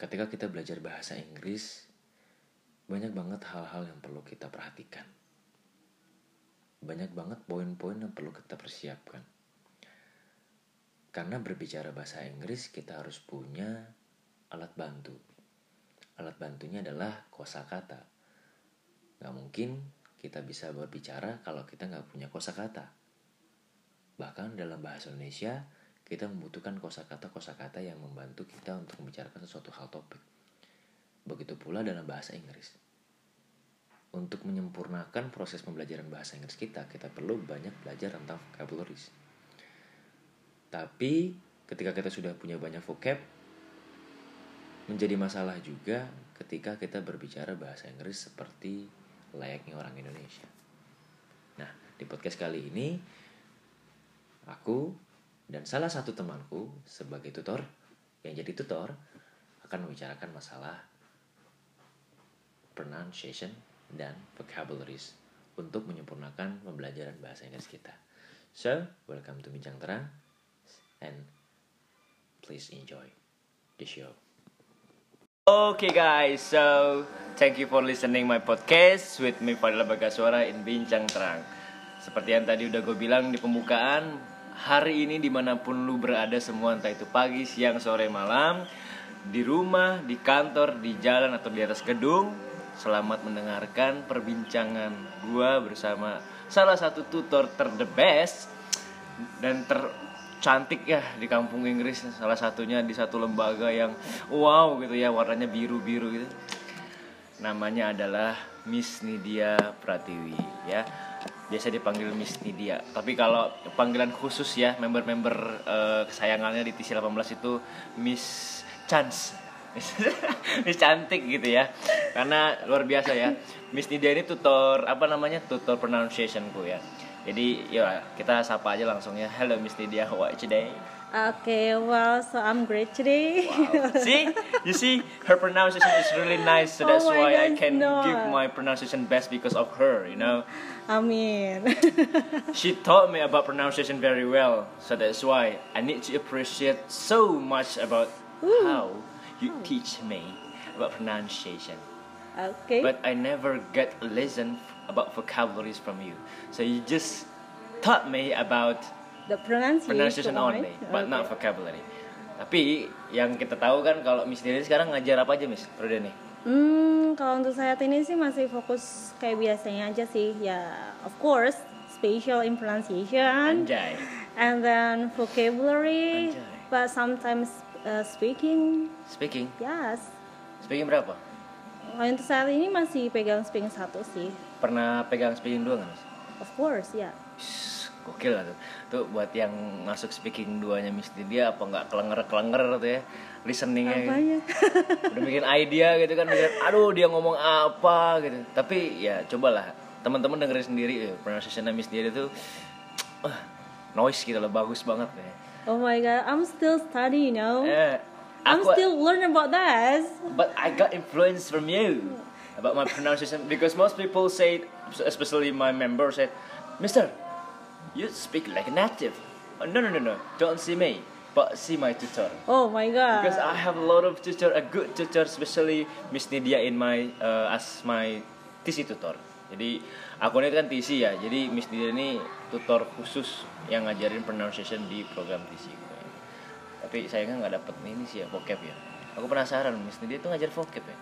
ketika kita belajar bahasa Inggris, banyak banget hal-hal yang perlu kita perhatikan. Banyak banget poin-poin yang perlu kita persiapkan. Karena berbicara bahasa Inggris, kita harus punya alat bantu. Alat bantunya adalah kosakata. Gak mungkin kita bisa berbicara kalau kita nggak punya kosakata. Bahkan dalam bahasa Indonesia, kita membutuhkan kosakata-kosakata yang membantu kita untuk membicarakan sesuatu hal topik. Begitu pula dalam bahasa Inggris. Untuk menyempurnakan proses pembelajaran bahasa Inggris kita, kita perlu banyak belajar tentang vocabularies. Tapi ketika kita sudah punya banyak vocab, menjadi masalah juga ketika kita berbicara bahasa Inggris seperti layaknya orang Indonesia. Nah, di podcast kali ini, aku dan salah satu temanku sebagai tutor yang jadi tutor akan membicarakan masalah pronunciation dan vocabularies untuk menyempurnakan pembelajaran bahasa Inggris kita. So, welcome to Bincang Terang and please enjoy the show. Okay guys, so thank you for listening my podcast with me Fadila Bagaswara in Bincang Terang. Seperti yang tadi udah gue bilang di pembukaan, hari ini di mana pun lu berada semua entah itu pagi, siang, sore, malam di rumah, di kantor, di jalan atau di atas gedung selamat mendengarkan perbincangan gua bersama salah satu tutor ter the best dan tercantik ya di kampung Inggris salah satunya di satu lembaga yang wow gitu ya warnanya biru-biru gitu. Namanya adalah Miss Nidia Pratiwi ya biasa dipanggil Miss Nidia. Tapi kalau panggilan khusus ya member-member uh, kesayangannya di TC 18 itu Miss Chance. Miss cantik gitu ya. Karena luar biasa ya. Miss Nidia ini tutor apa namanya? Tutor pronunciationku ya. Jadi ya kita sapa aja langsung ya. Hello Miss Nidia, how are you today? Okay, well, so I'm great today. Wow. see, you see, her pronunciation is really nice, so oh that's Oh why I can no. give my pronunciation best because of her. You know, I mean, she taught me about pronunciation very well, so that's why I need to appreciate so much about Ooh. how you oh. teach me about pronunciation. okay. But I never get a lesson about vocabularies from you, so you just taught me about the pronunciation, pronunciation only, but not Okay. vocabulary. Tapi yang kita tahu kan kalau Miss Dini sekarang ngajar apa aja Miss? Periode nih. Hmm, kalau untuk saat ini sih masih fokus kayak biasanya aja sih. Ya, of course, spatial in pronunciation, Anjay. and then vocabulary, Anjay. but sometimes uh, speaking. Speaking. Yes. Speaking berapa? Kalau untuk saat ini masih pegang speaking satu sih. Pernah pegang speaking dua nggak Miss? Of course, ya. Shhh, Gokil lah tuh. Tuh buat yang masuk speaking duanya Miss dia apa nggak kelenger-kelenger tuh ya listeningnya gitu. Apanya? udah bikin idea gitu kan mikir, aduh dia ngomong apa gitu tapi ya cobalah teman-teman dengerin sendiri ya pronunciation Miss dia itu uh, noise gitu loh bagus banget ya oh my god, I'm still studying, you know. Eh, I'm aku- still learning about that. but I got influence from you about my pronunciation because most people say especially my members said Mister you speak like a native oh, no no no no don't see me but see my tutor Oh my god. because I have a lot of tutor, a good tutor, especially Miss Nidia in my uh, as my TC tutor. Jadi aku ini kan TC ya, jadi Miss Nidia ini tutor khusus yang ngajarin pronunciation di program TC. Tapi sayangnya nggak dapet ini sih ya vocab ya. Aku penasaran Miss Nidia itu ngajar vocab ya.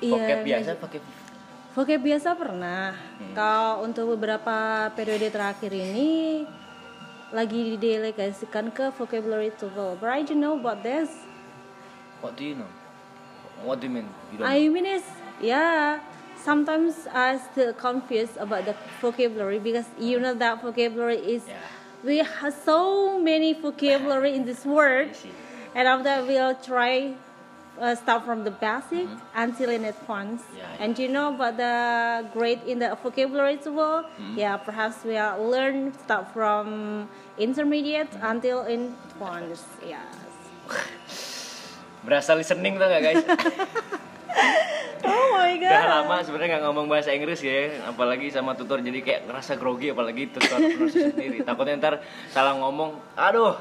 Iya, Vocab biasa ngajar- pakai Vocab biasa pernah. Hmm. Kalau untuk beberapa periode terakhir ini lagi didelegasikan ke vocabulary tool. But I don't know about this. what do you know? What do you mean? You don't I mean is yeah. Sometimes I still confused about the vocabulary because you know that vocabulary is Yeah. we have so many vocabulary in this see. and after that we'll try uh, start from the basic until in advanced. Mm-hmm. Yeah, And you know about the grade in the vocabulary tool? Mm-hmm. Yeah, perhaps we are learn start from intermediate Mm-hmm. until advanced. Yes. Berasa listening tuh gak guys? Oh my god. Udah lama sebenarnya nggak ngomong bahasa Inggris ya, apalagi sama tutor jadi kayak ngerasa grogi apalagi tutor sendiri. Takutnya ntar salah ngomong, aduh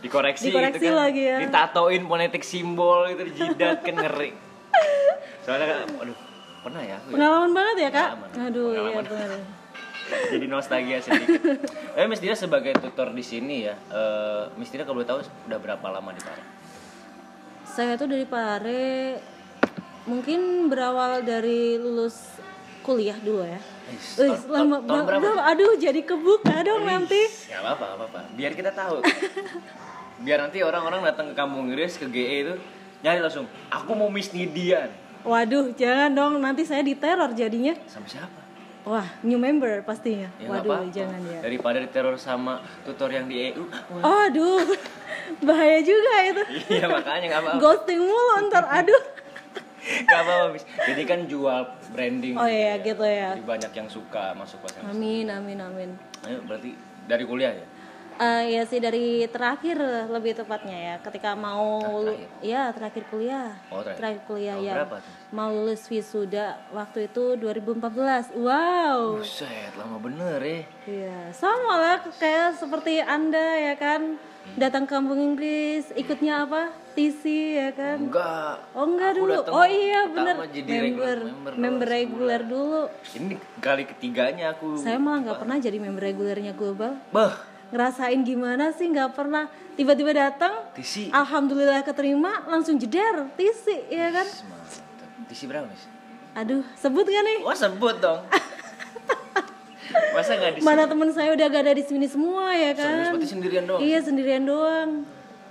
dikoreksi, Dikoreksi gitu kan. lagi ya. ditatoin fonetik simbol itu di jidat kan ngeri soalnya kan aduh pernah ya aku ya? Pengalaman banget ya kak? Pengalaman. Aduh iya Pengalaman. benar. jadi nostalgia sedikit eh Miss Dira sebagai tutor di sini ya eh Miss Dira kalau boleh tahu udah berapa lama di Pare Saya tuh dari Pare mungkin berawal dari lulus kuliah dulu ya. Wih, lama banget. Aduh, jadi kebuka dong nanti. Gak apa-apa, gak apa-apa. Biar kita tahu. Biar nanti orang-orang datang ke kampung Inggris ke GE itu nyari langsung. Aku mau Miss Nidian. Waduh, jangan dong nanti saya diteror jadinya. Sama siapa? Wah, new member pastinya. Ya nggak Waduh, apa-apa. jangan ya. Daripada diteror sama tutor yang di EU. Wah, Oh, aduh. Bahaya juga itu. iya makanya gak apa-apa. Ghosting mulu ntar, aduh. Gak apa-apa, Miss. Jadi kan jual branding. Oh iya, gitu ya. Jadi banyak yang suka masuk ke sana. Amin, amin, amin. Ayo, berarti dari kuliah ya? Eh ya sih dari terakhir lebih tepatnya ya ketika mau Ah, terakhir? ya terakhir kuliah Oh, terakhir. kuliah Tahun ya berapa tuh? mau lulus wisuda waktu itu 2014 wow Buset, lama bener ya. Iya, sama lah kayak seperti Anda ya kan. Datang kampung Inggris, ikutnya apa? TC ya kan. Enggak. Oh enggak Aku dulu. Oh iya bener. jadi member regular member, member reguler dulu. Ini kali ketiganya aku. Saya malah nggak pernah jadi member regulernya global. Bah, Ngerasain gimana sih nggak pernah tiba-tiba datang. tisi. Alhamdulillah keterima langsung jeder TC ya kan. Tisi berapa, Miss? Aduh, sebut gak nih? Wah, sebut dong. Masa nggak di Mana temen saya udah gak ada di sini semua ya Serius, kan? berarti sendirian doang? Iya sendirian doang.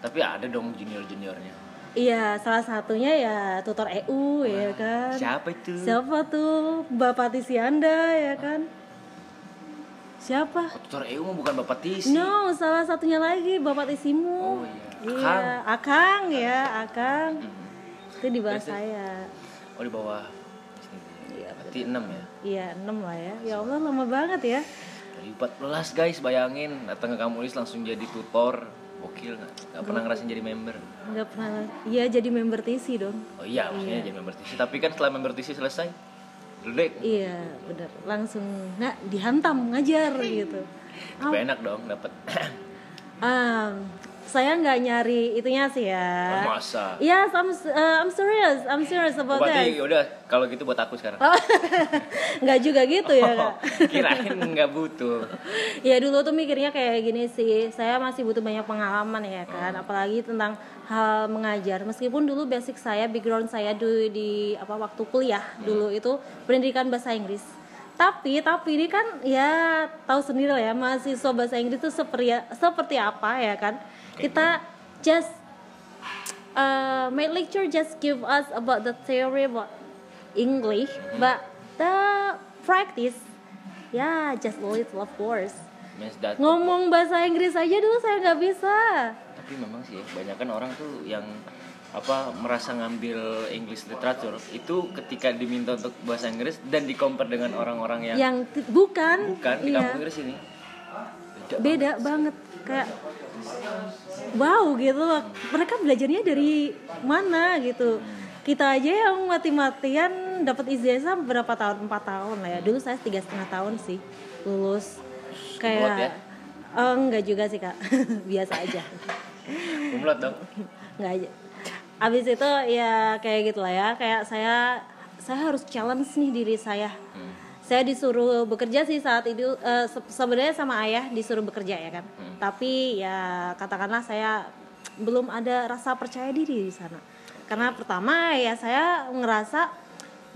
Tapi ada dong junior-juniornya. Iya, salah satunya ya tutor EU ya kan. Siapa itu? Siapa tuh? Bapak Tisi Anda ya kan? Siapa? Oh, tutor EU bukan Bapak Tisi. No, salah satunya lagi Bapak Oh Tisimu. iya. Iya, Akang ya, Akang. Hmm. Itu di bawah Terus, saya. Oh, di bawah. Iya, Berarti 6 ya. Iya, 6 lah ya. Ya Allah, lama banget ya. Dari 14 guys, bayangin datang ke kampus langsung jadi tutor. Gokil nggak? Nggak pernah ngerasain jadi member. Enggak pernah. Iya, jadi member Tisi dong. Oh iya, maksudnya jadi member TC. Tapi kan setelah member TC selesai, ledek. Iya, bener. Langsung nggak dihantam ngajar gitu. Tapi enak dong dapat. Ah, saya nggak nyari itunya sih ya. Masa? Yes, I'm uh, I'm serious. I'm serious Oh, about berarti that. udah kalau gitu buat aku sekarang. Oh, nggak juga gitu ya kak. Kirain nggak butuh. ya dulu tuh mikirnya kayak gini sih. Saya masih butuh banyak pengalaman ya kan. Apalagi tentang hal mengajar. Meskipun dulu basic saya, background saya dulu di apa waktu kuliah dulu itu pendidikan bahasa Inggris. Tapi tapi ini kan ya tahu sendiri lah ya mahasiswa bahasa Inggris itu seperti seperti apa ya kan. Kita just uh, my lecture just give us about the theory about English, but the practice, yeah, just a little of course. Ngomong bahasa Inggris aja dulu saya nggak bisa. Tapi memang sih, kebanyakan orang tuh yang apa merasa ngambil English literature itu ketika diminta untuk bahasa Inggris dan di compare dengan orang-orang yang, Yang bukan, bukan di iya, kampung Inggris ini. Beda. beda banget kayak wow gitu loh. Mereka belajarnya dari mana gitu. Kita aja yang mati-matian dapat ijazah berapa tahun? Empat tahun lah ya. Dulu saya tiga setengah tahun sih lulus. Kumlot ya? Kayak Oh, enggak juga sih kak, biasa aja. Kumlot dong. nggak aja abis itu ya kayak gitu lah ya kayak saya saya harus challenge nih diri saya saya disuruh bekerja sih saat itu se- sebenarnya sama ayah disuruh bekerja ya kan. Tapi ya katakanlah saya belum ada rasa percaya diri di sana. Karena pertama ya saya ngerasa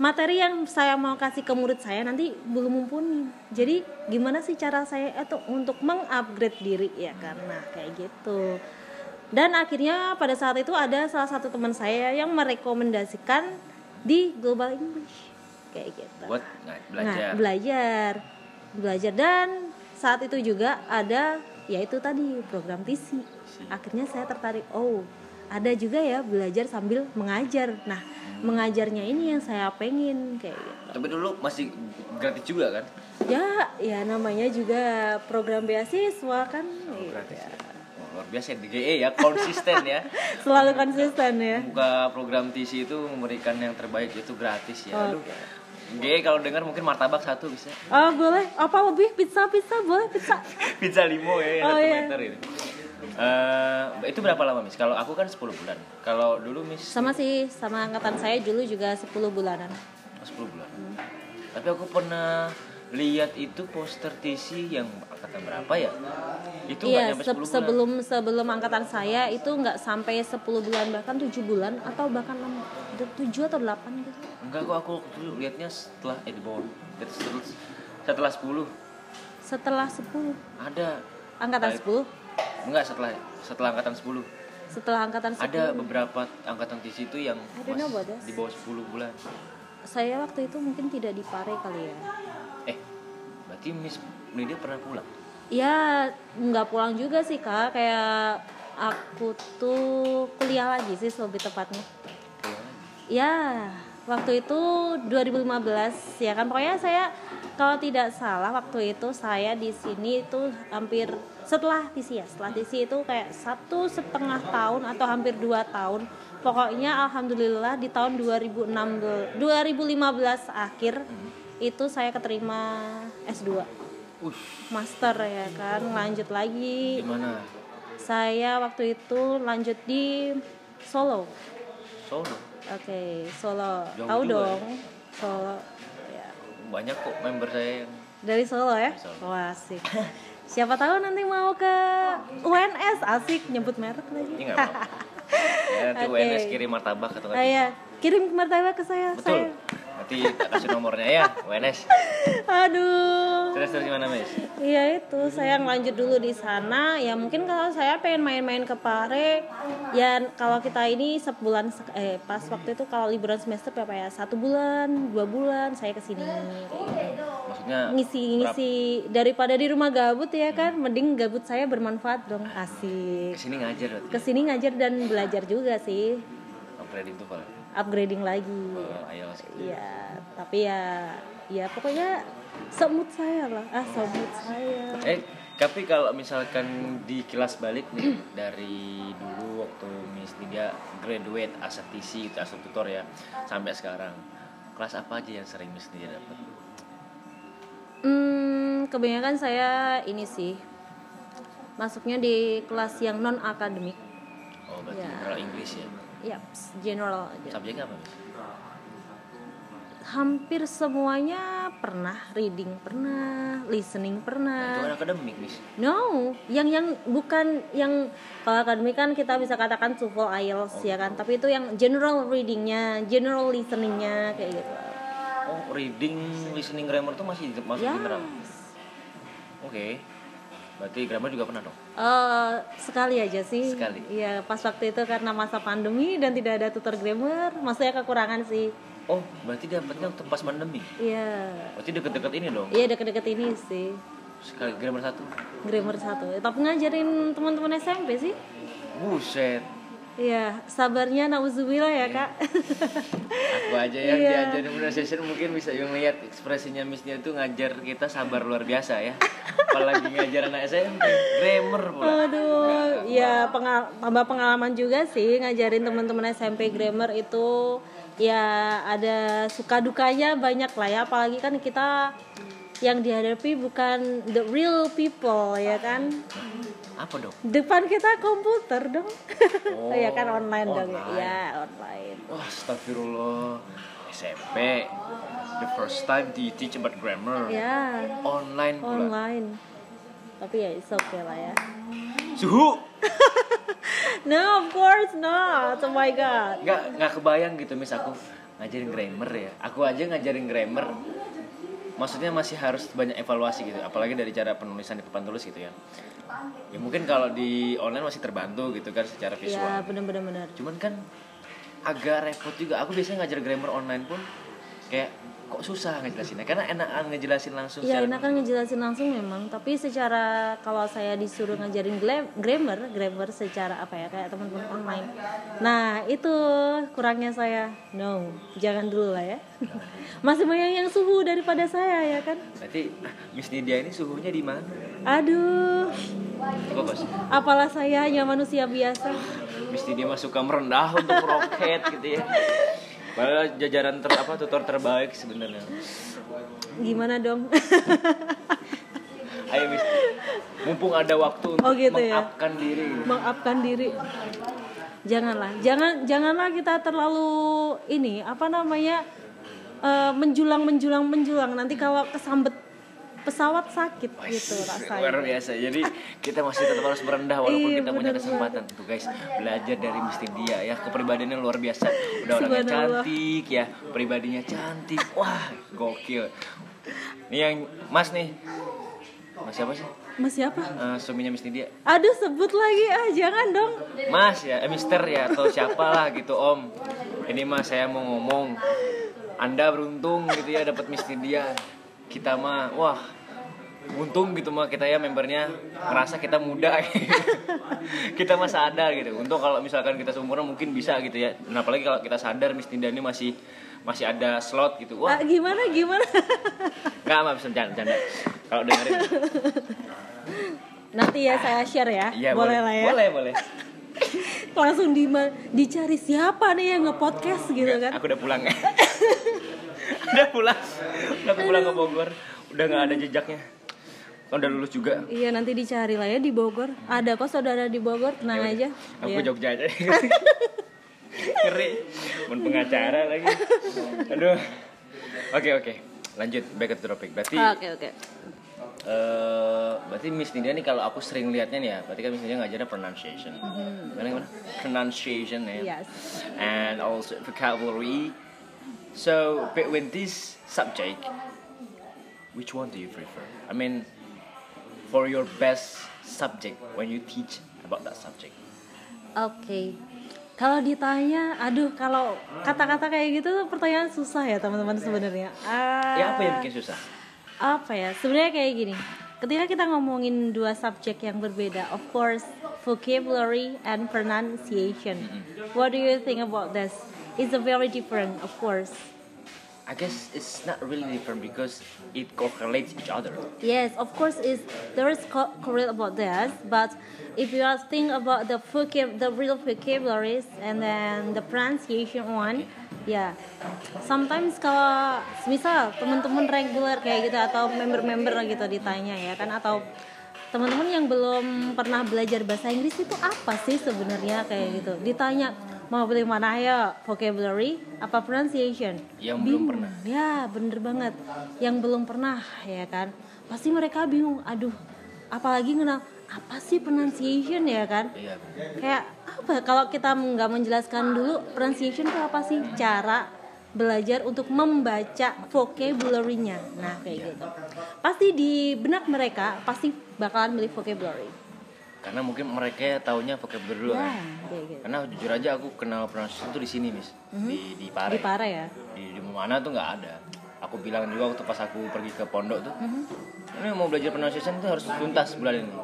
materi yang saya mau kasih ke murid saya nanti belum mumpuni. Jadi gimana sih cara saya itu untuk mengupgrade diri? Ya karena kayak gitu. Dan akhirnya pada saat itu ada salah satu teman saya yang merekomendasikan di Global English kayak gitu. Buat nggak belajar. Nah, belajar. Belajar dan saat itu juga ada yaitu tadi program TC. Akhirnya saya tertarik, oh, ada juga ya belajar sambil mengajar. Nah, mengajarnya ini yang saya pengen kayak gitu. Tapi dulu masih gratis juga kan? Ya, ya namanya juga program beasiswa kan. Iya. Gratis. ya. Oh, luar biasa di GE ya, konsisten ya. Selalu konsisten ya. Buka program TC itu memberikan yang terbaik itu gratis ya. Aduh. GE kalau dengar mungkin martabak satu bisa. Oh boleh, apa lebih pizza pizza boleh pizza. Pizza limo ya Oh, iya. meter ini. Eh, itu berapa lama Miss? Kalau aku kan 10 bulan. Kalau dulu Miss Sama sih, sama angkatan saya dulu juga 10 bulanan. oh, 10 bulan. Tapi aku pernah lihat itu poster TC yang angkatan berapa ya? Itu Iya, se- 10 bulan. sebelum sebelum angkatan saya itu nggak sampai 10 bulan bahkan 7 bulan atau bahkan 7 atau 8 gitu. Enggak kok aku dulu lihatnya setelah eh di bawah setelah, setelah 10 Setelah 10 ada. Angkatan. 10 enggak setelah setelah angkatan 10 setelah angkatan 10 ada beberapa angkatan TC itu yang di bawah 10 bulan. Saya waktu itu mungkin tidak di Pare kali ya. eh berarti Miss Lydia pernah pulang? Ya nggak pulang juga sih kak, kayak aku tuh kuliah lagi sih lebih tepatnya. Lagi. Ya waktu itu 2015 ya kan? Pokoknya saya kalau tidak salah waktu itu saya di sini itu hampir setelah TC ya setelah TC itu kayak satu setengah tahun atau hampir dua tahun. Pokoknya alhamdulillah di tahun 2016 2015 akhir itu saya keterima S2 Ush, master ya kan? Lanjut lagi. Saya waktu itu lanjut di Solo. Solo Oke, Solo. Jauh Tahu juga dong. Solo. Ya. banyak kok member saya yang Dari Solo ya? Dari Solo. Wah, asik. Siapa tahu nanti mau ke UNS asik nyebut merek lagi. ini nggak apa-apa ya, nanti Oke. UNS kirim martabak atau Ah, ya. Kirim martabak ke saya. betul. Saya. nanti tak kasih nomornya ya UNS Aduh. terus terus gimana Miss? Iya itu. Saya lanjut dulu di sana. Ya mungkin kalau saya pengen main-main ke Pare ya kalau kita ini sebulan eh pas waktu itu kalau liburan semester berapa ya? Satu bulan dua bulan saya ke sini kayak gitu. maksudnya ngisi ngisi. Daripada di rumah gabut ya kan mending gabut saya bermanfaat dong. Asik. Ke sini ngajar berarti? Ke sini ngajar dan belajar juga sih. Kalau upgrading lagi IELTS Iya tapi ya ya pokoknya semut saya lah ah semut saya Eh, tapi kalau misalkan di kelas balik nih dari dulu waktu Miss Lydia graduate as a TC, as a tutor ya, sampai sekarang, kelas apa aja yang sering Miss Lydia dapat? Hmm, kebanyakan saya ini sih masuknya di kelas yang non akademik. Oh, berarti Ya. general English ya. Ya, general aja. Subjeknya apa? Hampir semuanya pernah reading, pernah listening, Nah, itu pernah. kan akademik, Miss. No, yang yang bukan yang kalau akademik kan kita bisa katakan TOEFL IELTS ya kan, tapi itu yang general readingnya, general listeningnya kayak gitu. Oh, reading, listening, grammar tuh masih masuk Ya. general. Oke. Berarti grammar juga pernah dong? Eh, sekali aja sih. Sekali. Iya, pas waktu itu karena masa pandemi dan tidak ada tutor grammar, maksudnya kekurangan sih. Oh, berarti dapetnya waktu pas pandemi. Iya. Berarti deket-deket ini dong. Iya deket-deket ini sih. Sekali grammar satu. Grammar satu. Tapi ngajarin teman-teman SMP sih. Buset. Iya, sabarnya nauzubillah ya, Kak. Aku aja yang Iya. diajarin pronunciation mungkin bisa yang lihat ekspresinya Missnya itu ngajar kita sabar luar biasa ya. Apalagi ngajar anak SMP, grammar pula. Aduh, ya pengal tambah pengalaman juga sih ngajarin teman-teman SMP grammar itu ya ada suka dukanya banyak lah ya apalagi kan kita yang dihadapi bukan the real people ya kan Apa dong? depan kita komputer dong Oh, ya kan online, dong online. ya online Wah, astagfirullah. SMP, the first time you teach about grammar. ya Online pula. online tapi ya it's okay lah ya Suhu. no of course not oh my god Nggak, nggak kebayang gitu Miss aku ngajarin grammar ya. Aku aja ngajarin grammar maksudnya masih harus banyak evaluasi gitu apalagi dari cara penulisan di papan tulis gitu ya ya mungkin kalau di online masih terbantu gitu kan secara visual. ya bener-bener bener cuman kan agak repot juga. Aku biasanya ngajar grammar online pun kayak kok susah ngejelasinnya karena enakan ngejelasin langsung Ya secara enakan ngejelasin langsung memang, tapi secara kalau saya disuruh ngajarin grammar, grammar secara apa ya kayak teman-teman online. Nah itu kurangnya saya. No, jangan dulu lah ya. Masih banyak yang suhu daripada saya ya kan. berarti ah, Miss Nidia ini suhunya di mana Aduh, apalah saya hanya manusia biasa. Miss Nidia mah suka merendah untuk roket gitu ya Padahal jajaran ter apa tutor terbaik sebenarnya. Gimana dong? Ayo mumpung ada waktu untuk Oh, gitu ya? mengupkan diri. Mengupkan diri. Janganlah. Jangan janganlah kita terlalu ini apa namanya eh, menjulang menjulang menjulang. Nanti kalau kesambet pesawat sakit gitu luar rasanya biasa. Jadi kita masih tetap harus merendah walaupun Iya, kita punya kesempatan. Tuh guys belajar dari Misti dia ya. Kepribadiannya luar biasa. Udah orangnya cantik ya. Pribadinya cantik. Wah gokil. Ini yang mas nih. Mas siapa sih? Mas siapa? Eh, suaminya Misti dia aduh sebut lagi. Ah jangan dong. Mas ya, eh, Mister ya atau siapa lah gitu Om. Ini mas saya mau ngomong. Anda beruntung gitu ya dapat Miss dia. Kita mah wah untung gitu mah kita ya membernya ngerasa kita muda. Kita mah sadar gitu. Untuk kalau misalkan kita seumuran mungkin bisa gitu ya. Nah, apalagi kalau kita sadar Miss Tinda ini masih masih ada slot gitu. Wah. Ah, gimana gimana? Nggak mah bisa canda canda kalau dengerin. Nanti ya saya share ya. Iya boleh lah ya. Boleh boleh. Langsung di dicari siapa nih yang nge-podcast gitu kan? Aku udah pulang. udah pulang. Udah pulang ke Bogor. Udah nggak ada jejaknya. Kan udah lulus juga. Iya nanti dicari lah ya di Bogor. Ada kok saudara di Bogor, tenang aja. Aku Iya. ke Jogja aja. Ngeri. Mun pengacara lagi. Aduh. Oke oke. Lanjut back to topic. Berarti Oke oke. eh berarti Miss Nidia nih kalau aku sering lihatnya nih ya, berarti kan Miss Nidia ngajarnya pronunciation. Gimana gimana? Pronunciation ya. Yes. and also vocabulary. So between this subject, which one do you prefer? I mean, for your best subject when you teach about that subject. Oke. Kalau ditanya, aduh kalau kata-kata kayak gitu tuh pertanyaan susah ya teman-teman sebenarnya. Ah, Ya apa yang bikin susah? apa ya sebenarnya kayak gini ketika kita ngomongin dua subjek yang berbeda of course vocabulary and pronunciation what do you think about this it's a very different of course I guess it's not really different because it correlates each other. yes of course is there is co- correct about this but if you are think about the vocab the real vocabularies and then the pronunciation one ya sometimes kalau misal teman-teman reguler kayak gitu atau member-member gitu ditanya ya kan atau teman-teman yang belum pernah belajar bahasa Inggris itu apa sih sebenarnya kayak gitu? Ditanya mau pilih mana? Ya vocabulary apa pronunciation? Yang belum Bingung. pernah. ya bener banget. Yang belum pernah ya kan? Pasti mereka bingung aduh apalagi kenal apa sih pronunciation ya kan? Iya. kayak apa? Kalau kita nggak menjelaskan dulu pronunciation itu apa sih? Cara belajar untuk membaca vocabulary-nya. Nah kayak gitu. Pasti di benak mereka pasti bakalan milih vocabulary Karena mungkin mereka taunya vocabulary dulu ya kan. gitu Karena jujur aja aku kenal pronunciation tuh di sini, Miss. Di di Pare. di Pare ya? Di, di mana tuh nggak ada. Aku bilang juga waktu pas aku pergi ke pondok tuh ini mau belajar pronunciation tuh harus tuntas bulan ini.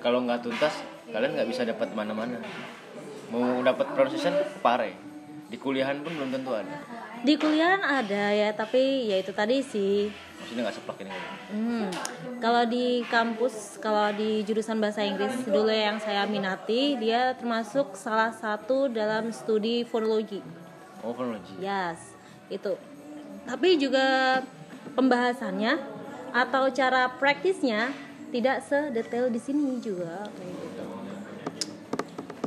Kalau nggak tuntas kalian nggak bisa dapat mana-mana. Mau dapat pronunciation pare. Di kuliahan pun belum tentu ada di kuliahan ada ya tapi ya itu tadi sih maksudnya nggak seplak ini Hmm, kalau di kampus, kalau di jurusan bahasa Inggris dulu yang saya minati, dia termasuk salah satu dalam studi fonologi. oh fonologi Yes, itu. Tapi juga pembahasannya atau cara praktisnya tidak sedetail di sini juga kayak gitu.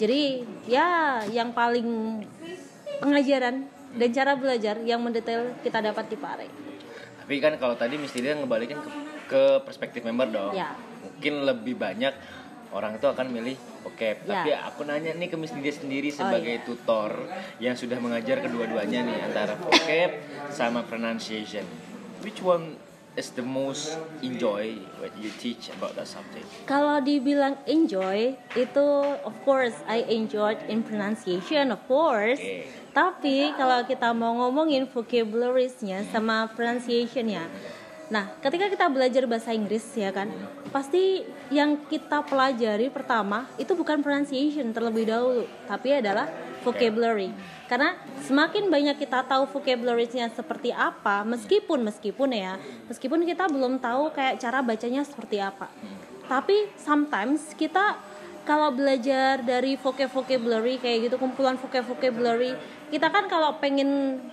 Jadi ya yang paling pengajaran dan cara belajar yang mendetail kita dapat di Pare. tapi kan kalau tadi mesti dia ngebalikin ke, ke perspektif member dong Ya. mungkin lebih banyak orang itu akan milih vocab Ya. tapi aku nanya nih ke Miss Nidia sendiri sebagai iya. tutor yang sudah mengajar kedua-duanya nih antara vocab sama pronunciation which one is the most enjoy when you teach about that subject Kalau dibilang enjoy itu of course I enjoyed in pronunciation of course. Oke. Tapi kalau kita mau ngomongin vocabulariesnya sama pronunciationnya, nah ketika kita belajar bahasa Inggris ya kan, pasti yang kita pelajari pertama itu bukan pronunciation terlebih dahulu, tapi adalah vocabulary. Karena semakin banyak kita tahu vocabulariesnya seperti apa, meskipun meskipun ya, meskipun kita belum tahu kayak cara bacanya seperti apa. Tapi sometimes kita kalau belajar dari vocab vocabulary kayak gitu kumpulan vocab vocabulary kita kan kalau pengen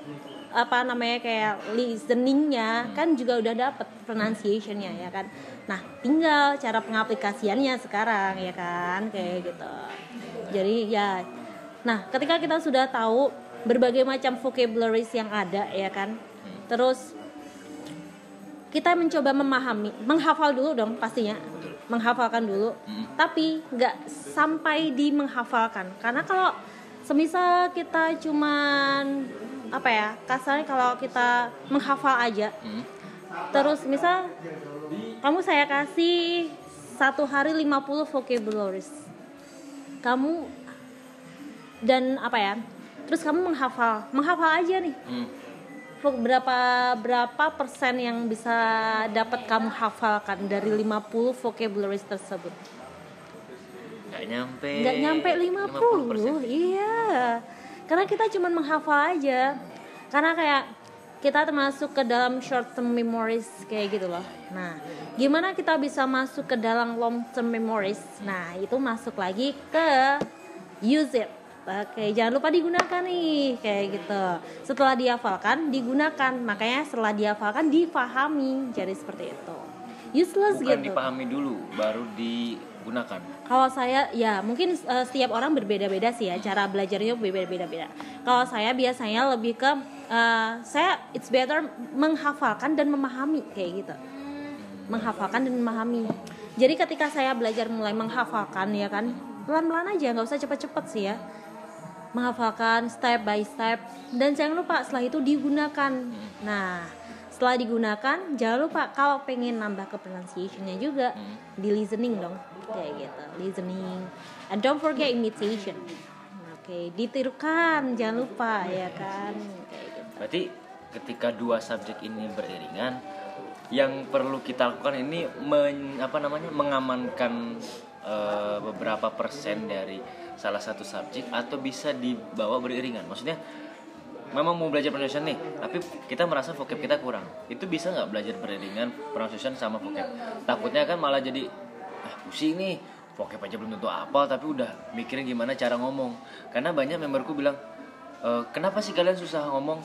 apa namanya kayak listeningnya kan juga udah dapet pronunciationnya ya kan? Nah tinggal cara pengaplikasiannya sekarang ya kan? Kayak gitu. Jadi ya nah ketika kita sudah tahu berbagai macam vocabularies yang ada ya kan? Terus kita mencoba memahami menghafal dulu dong pastinya. Menghafalkan dulu. Tapi nggak sampai di menghafalkan karena kalau semisal kita cuman apa ya kasarnya kalau kita menghafal aja. Terus misal kamu saya kasih satu hari 50 vocabularies. Kamu dan apa ya terus kamu menghafal. Menghafal aja nih. Hmm. Berapa berapa persen yang bisa dapat kamu hafalkan dari 50 vocabularies tersebut? Nggak nyampe nggak nyampe 50, 50%. iya. Karena kita cuma menghafal aja. Karena kayak kita termasuk ke dalam short term memories kayak gitu loh. Nah gimana kita bisa masuk ke dalam long term memories? Nah itu masuk lagi ke use it Oke, jangan lupa digunakan nih, kayak gitu. Setelah dihafalkan, digunakan. Makanya setelah dihafalkan, difahami. Jadi seperti itu. Useless bukan gitu. dipahami dulu baru digunakan Kalau saya ya mungkin uh, setiap orang berbeda-beda sih ya cara belajarnya berbeda-beda. Kalau saya biasanya lebih ke uh, saya it's better menghafalkan dan memahami kayak gitu. Menghafalkan dan memahami. Jadi ketika saya belajar mulai menghafalkan ya kan pelan-pelan aja nggak usah cepet-cepet sih ya. Menghafalkan step by step. Dan jangan lupa setelah itu digunakan. Nah, setelah digunakan jangan lupa kalau pengen nambah ke pronunciationnya juga di listening dong. Kayak gitu listening. And don't forget imitation. Oke ditirukan jangan lupa ya kan? Kayak gitu. Berarti ketika dua subjek ini beriringan yang perlu kita lakukan ini men, apa namanya mengamankan eh, beberapa persen dari salah satu subjek atau bisa dibawa beriringan. Maksudnya memang mau belajar pronunciation nih tapi kita merasa vocab kita kurang. Itu bisa nggak belajar beriringan pronunciation sama vocab? Takutnya kan malah jadi ah pusing nih vocab aja belum tentu apa tapi udah mikirin gimana cara ngomong. Karena banyak memberku bilang "Eh, kenapa sih kalian susah ngomong?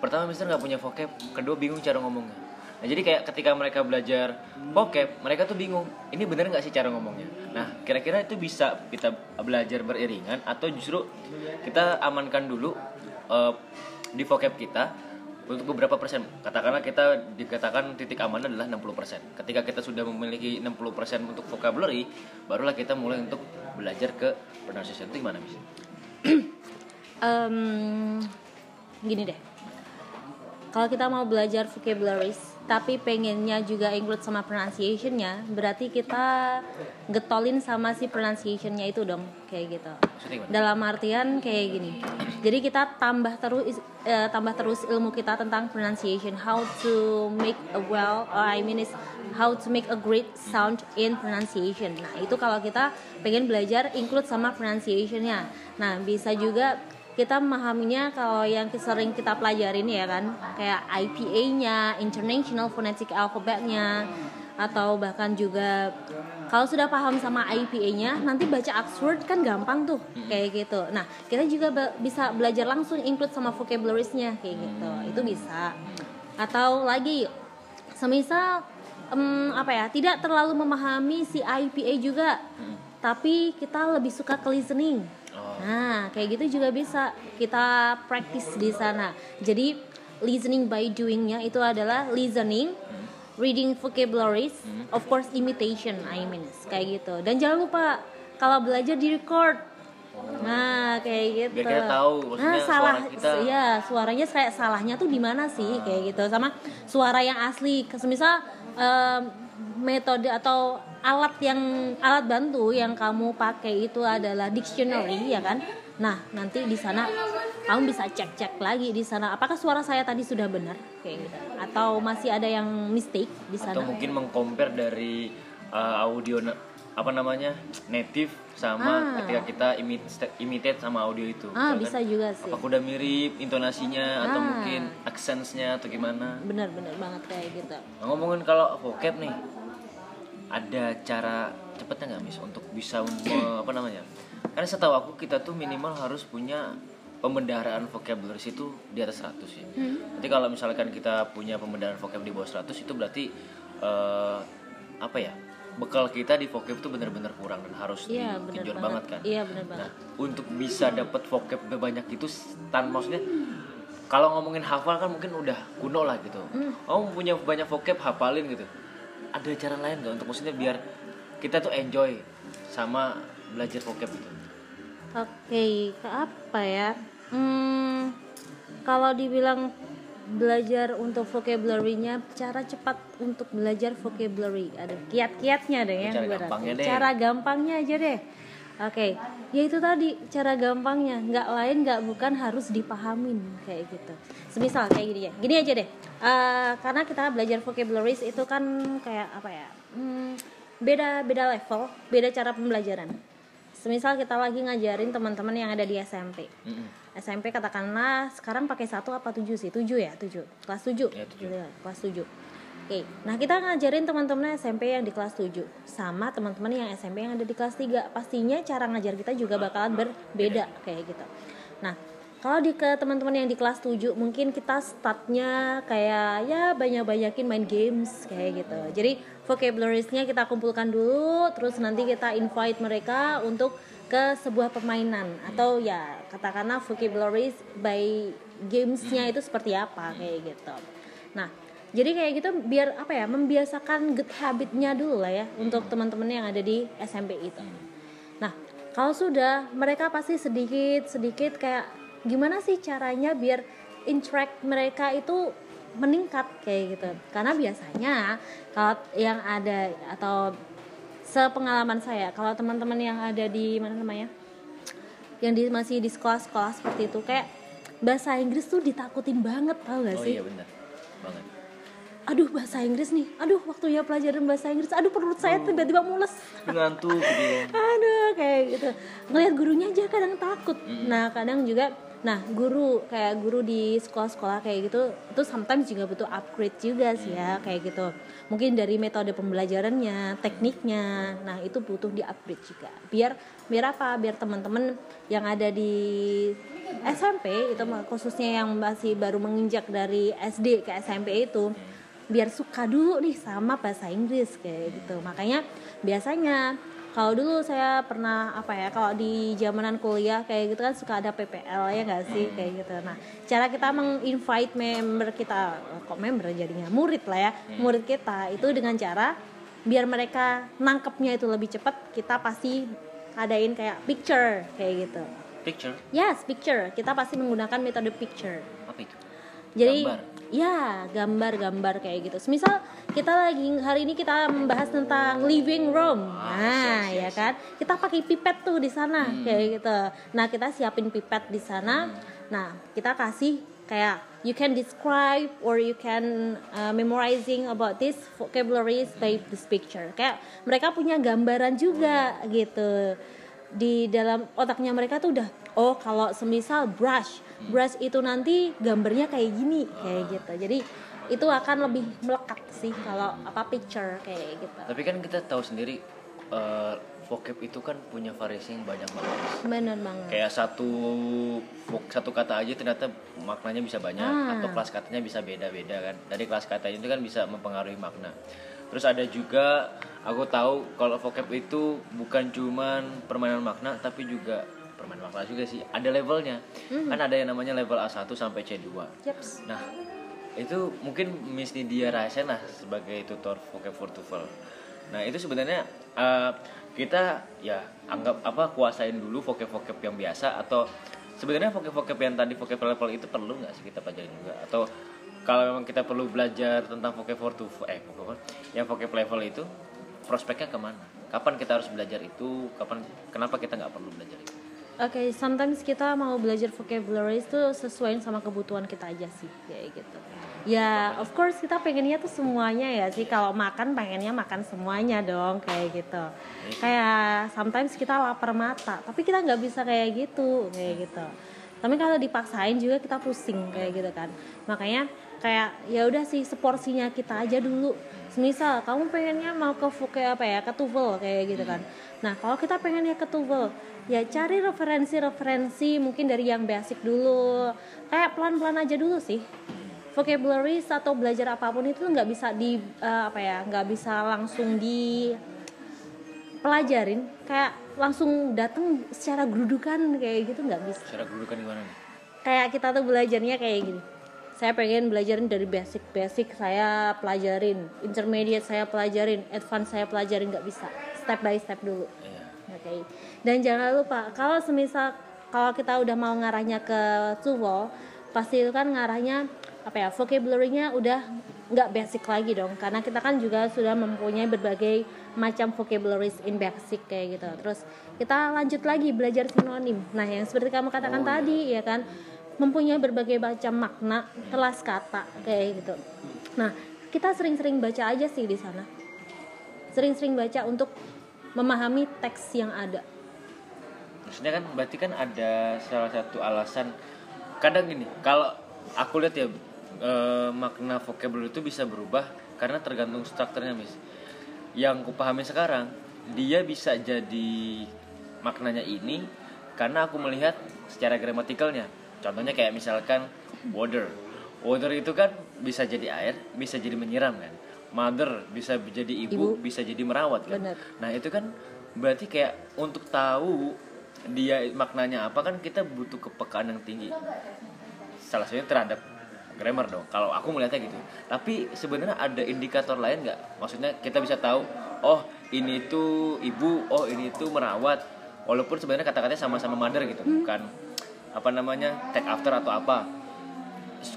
Pertama mister nggak punya vocab kedua bingung cara ngomongnya nah jadi kayak ketika mereka belajar vocab mereka tuh bingung ini bener nggak sih cara ngomongnya? Nah kira-kira itu bisa kita belajar beriringan atau justru kita amankan dulu eh, di vocab kita untuk beberapa persen? Katakanlah kita dikatakan titik aman adalah 60 persen. Ketika kita sudah memiliki 60 persen untuk vocabulary barulah kita mulai untuk belajar ke pronunciation. Itu gimana bisa Em, gini deh. Kalau kita mau belajar vocabularies tapi pengennya juga include sama pronunciationnya berarti kita getolin sama si pronunciationnya itu dong kayak gitu. Dalam artian kayak gini. Jadi kita tambah terus eh, tambah terus ilmu kita tentang pronunciation. How to make a well or I mean is how to make a great sound in pronunciation. Nah itu kalau kita pengen belajar include sama pronunciationnya. Nah bisa juga kita memahaminya kalau yang sering kita pelajarin ya kan kayak IPA-nya International Phonetic Alphabet-nya atau bahkan juga kalau sudah paham sama IPA-nya nanti baca Oxford kan gampang tuh kayak gitu. Nah kita juga be- bisa belajar langsung include sama vocabularies-nya kayak gitu. Itu bisa. Atau lagi semisal em, apa ya tidak terlalu memahami si IPA juga, tapi kita lebih suka ke listening. Oh. Nah kayak gitu juga bisa kita practice di sana. Jadi listening by doingnya itu adalah listening reading vocabularies, of course imitation, I mean kayak gitu. Dan jangan lupa kalau belajar di record. Nah, kayak gitu. Biar kita tahu, maksudnya nah, suara salah, kita- ya suaranya kayak salahnya tuh di mana sih, kayak gitu. Sama suara yang asli. Semisal em, metode atau alat yang alat bantu yang kamu pakai itu adalah dictionary, ya kan? Nah, nanti di sana kamu bisa cek-cek lagi di sana apakah suara saya tadi sudah benar kayak gitu atau masih ada yang mistake di sana. atau mungkin mengcompare dari uh, audio apa namanya native sama Ah. ketika kita imitate, imitate sama audio itu Ah, Misalkan, bisa juga sih. apakah udah mirip intonasinya atau Ah. mungkin aksennya atau gimana Benar-benar banget kayak gitu. Nah, ngomongin kalau vocab nih ada cara cepetnya nggak mis untuk bisa me- apa namanya karena setahu aku kita tuh minimal harus punya pembendaharaan vocabularies itu di atas 100 ya. Hmm. Nanti kalau misalkan kita punya pembendaharaan vocab di bawah 100 itu berarti eh, apa ya? Bekal kita di vocab itu benar-benar kurang dan harus benar ditinjau banget. banget kan. Iya benar Nah, banget. untuk bisa dapat vocab banyak itu tan maksudnya kalau ngomongin hafal kan mungkin udah kuno lah gitu. Hmm. Oh punya banyak vocab hafalin gitu. Ada cara lain nggak untuk maksudnya biar kita tuh enjoy sama belajar vocab itu? Oke, ke apa ya? Hmm, kalau dibilang belajar untuk vocabulary-nya, cara cepat untuk belajar vocabulary. Ada kiat-kiatnya deh ya. Cara gampangnya deh. Cara gampangnya aja deh. Oke, ya itu tadi cara gampangnya, nggak lain nggak bukan harus dipahamin kayak gitu. Semisal kayak gini ya, gini aja deh. Eh, karena kita belajar vocabularies itu kan kayak apa ya? Hmm, beda beda level, beda cara pembelajaran. Semisal kita lagi ngajarin teman-teman yang ada di SMP. Mm-mm. SMP katakanlah sekarang pakai satu apa tujuh sih? Tujuh ya, tujuh. Kelas tujuh. Ya, tujuh. Gitu ya, kelas tujuh. Oke, nah kita ngajarin teman-teman SMP yang di kelas 7 sama teman-teman yang SMP yang ada di kelas 3. Pastinya cara ngajar kita juga bakalan berbeda kayak gitu. Nah, kalau di ke teman-teman yang di kelas 7 mungkin kita startnya kayak ya banyak-banyakin main games kayak gitu. Jadi vocabulariesnya kita kumpulkan dulu terus nanti kita invite mereka untuk ke sebuah permainan atau ya katakanlah vocabularies by gamesnya itu seperti apa kayak gitu. Nah, jadi kayak gitu biar apa ya membiasakan good habitnya dulu lah ya untuk teman-teman yang ada di SMP itu. Nah, kalau sudah mereka pasti sedikit sedikit kayak gimana sih caranya biar interact mereka itu meningkat kayak gitu. Karena biasanya kalau yang ada atau sepengalaman saya kalau teman-teman yang ada di mana namanya yang di masih di sekolah-sekolah seperti itu kayak bahasa Inggris tuh ditakutin banget tau gak Oh sih? iya benar. Aduh bahasa Inggris nih. Aduh waktunya pelajaran bahasa Inggris. Aduh perut saya tiba-tiba mules. Ngantuk gitu ya. aduh kayak gitu. Ngelihat gurunya aja kadang takut. Nah kadang juga nah guru kayak guru di sekolah-sekolah kayak gitu itu sometimes juga butuh upgrade juga sih ya kayak gitu. Mungkin dari metode pembelajarannya tekniknya nah itu butuh di upgrade juga. Biar biar apa? Biar teman-teman yang ada di SMP itu khususnya yang masih baru menginjak dari SD ke SMP itu biar suka dulu nih sama bahasa Inggris kayak gitu. Makanya biasanya kalau dulu saya pernah apa ya kalau di zamanan kuliah kayak gitu kan suka ada PPL ya nggak sih? Kayak gitu. Nah cara kita menginvite member kita kok member jadinya? Murid lah ya murid kita. Itu dengan cara biar mereka nangkepnya itu lebih cepat kita pasti adain kayak picture kayak gitu. Picture? Yes picture. Kita pasti menggunakan metode picture. Apa itu? jadi Gambar. Ya gambar-gambar kayak gitu. Misal kita lagi hari ini kita membahas tentang living room. Ah, Nah, siap, ya siap, kan? Kita pakai pipet tuh di sana Hmm. kayak gitu. Nah, kita siapin pipet di sana. Nah, kita kasih kayak you can describe or you can uh, memorizing about this vocabularies by this picture. Kayak mereka punya gambaran juga gitu di dalam otaknya mereka tuh udah oh kalau semisal brush brush itu nanti gambarnya kayak gini kayak gitu jadi itu akan lebih melekat sih kalau apa picture kayak gitu Tapi kan kita tahu sendiri eh, vocab itu kan punya variasi yang banyak banget. bener banget Kayak satu satu kata aja ternyata maknanya bisa banyak Ah. atau kelas katanya bisa beda-beda kan. Dari kelas katanya itu kan bisa mempengaruhi makna. Terus ada juga aku tahu kalau vocab itu bukan cuman permainan makna tapi juga permainan makna juga sih. Ada levelnya. Kan ada yang namanya level A1 sampai C2. Yaps. Nah, itu mungkin Miss Nidia rasain lah sebagai tutor vocab for TOEFL. Nah, itu sebenarnya eh, kita ya anggap apa kuasain dulu vocab-vocab yang biasa atau sebenarnya vocab-vocab yang tadi vocab level itu perlu nggak sih kita pelajarin juga atau kalau memang kita perlu belajar tentang vocab for TOEFL eh vocab yang vocab level itu prospeknya ke mana? Kapan kita harus belajar itu? Kapan kenapa kita nggak perlu belajar itu? Oke, sometimes kita mau belajar vocabulary itu sesuai sama kebutuhan kita aja sih, kayak gitu. Ya, of course kita pengennya tuh semuanya ya sih. Kalau makan pengennya makan semuanya dong, kayak gitu. Kayak sometimes kita lapar mata, tapi kita nggak bisa kayak gitu, kayak gitu. tapi kalau dipaksain juga kita pusing kayak gitu kan makanya kayak ya udah sih seporsinya kita aja dulu semisal kamu pengennya mau ke kayak apa ya ke TOEFL kayak gitu kan. Nah kalau kita pengennya ke TOEFL ya cari referensi-referensi mungkin dari yang basic dulu. Kayak pelan-pelan aja dulu sih. Vocabularies atau belajar apa pun itu nggak bisa di eh, apa ya nggak bisa langsung di pelajarin kayak langsung datang secara gerudukan kayak gitu nggak bisa. Secara kedudukan gimana nih? kayak kita tuh belajarnya kayak gini saya pengen belajarin dari basic basic saya pelajarin intermediate saya pelajarin advance saya pelajarin nggak bisa step by step dulu Iya. Oke. Dan jangan lupa kalau semisal kalau kita udah mau ngarahnya ke TOEFL, pasti itu kan ngarahnya apa ya? vocabulary-nya udah nggak basic lagi dong karena kita kan juga sudah mempunyai berbagai macam vocabularies in basic kayak gitu. Terus kita lanjut lagi belajar sinonim. Nah, yang seperti kamu katakan tadi ya kan mempunyai berbagai macam makna, kelas kata kayak gitu. Nah, kita sering-sering baca aja sih di sana sering-sering baca untuk memahami teks yang ada. Maksudnya kan berarti kan ada salah satu alasan kadang gini, kalau aku lihat ya eh, makna vocabulary itu bisa berubah karena tergantung strukturnya, Miss. Yang kupahami sekarang, dia bisa jadi maknanya ini karena aku melihat secara gramatikalnya. Contohnya kayak misalkan water. Water itu kan bisa jadi air, bisa jadi menyiram kan. Mother bisa jadi ibu, Ibu. bisa jadi merawat kan. Benar. Nah itu kan berarti kayak untuk tahu dia maknanya apa kan kita butuh kepekaan yang tinggi. Salah satunya terhadap grammar dong. Kalau aku melihatnya gitu. Tapi sebenarnya ada indikator lain nggak? Maksudnya kita bisa tahu, oh ini tuh ibu, oh ini tuh merawat. Walaupun sebenarnya kata-katanya sama-sama mother gitu, bukan apa namanya take after atau apa.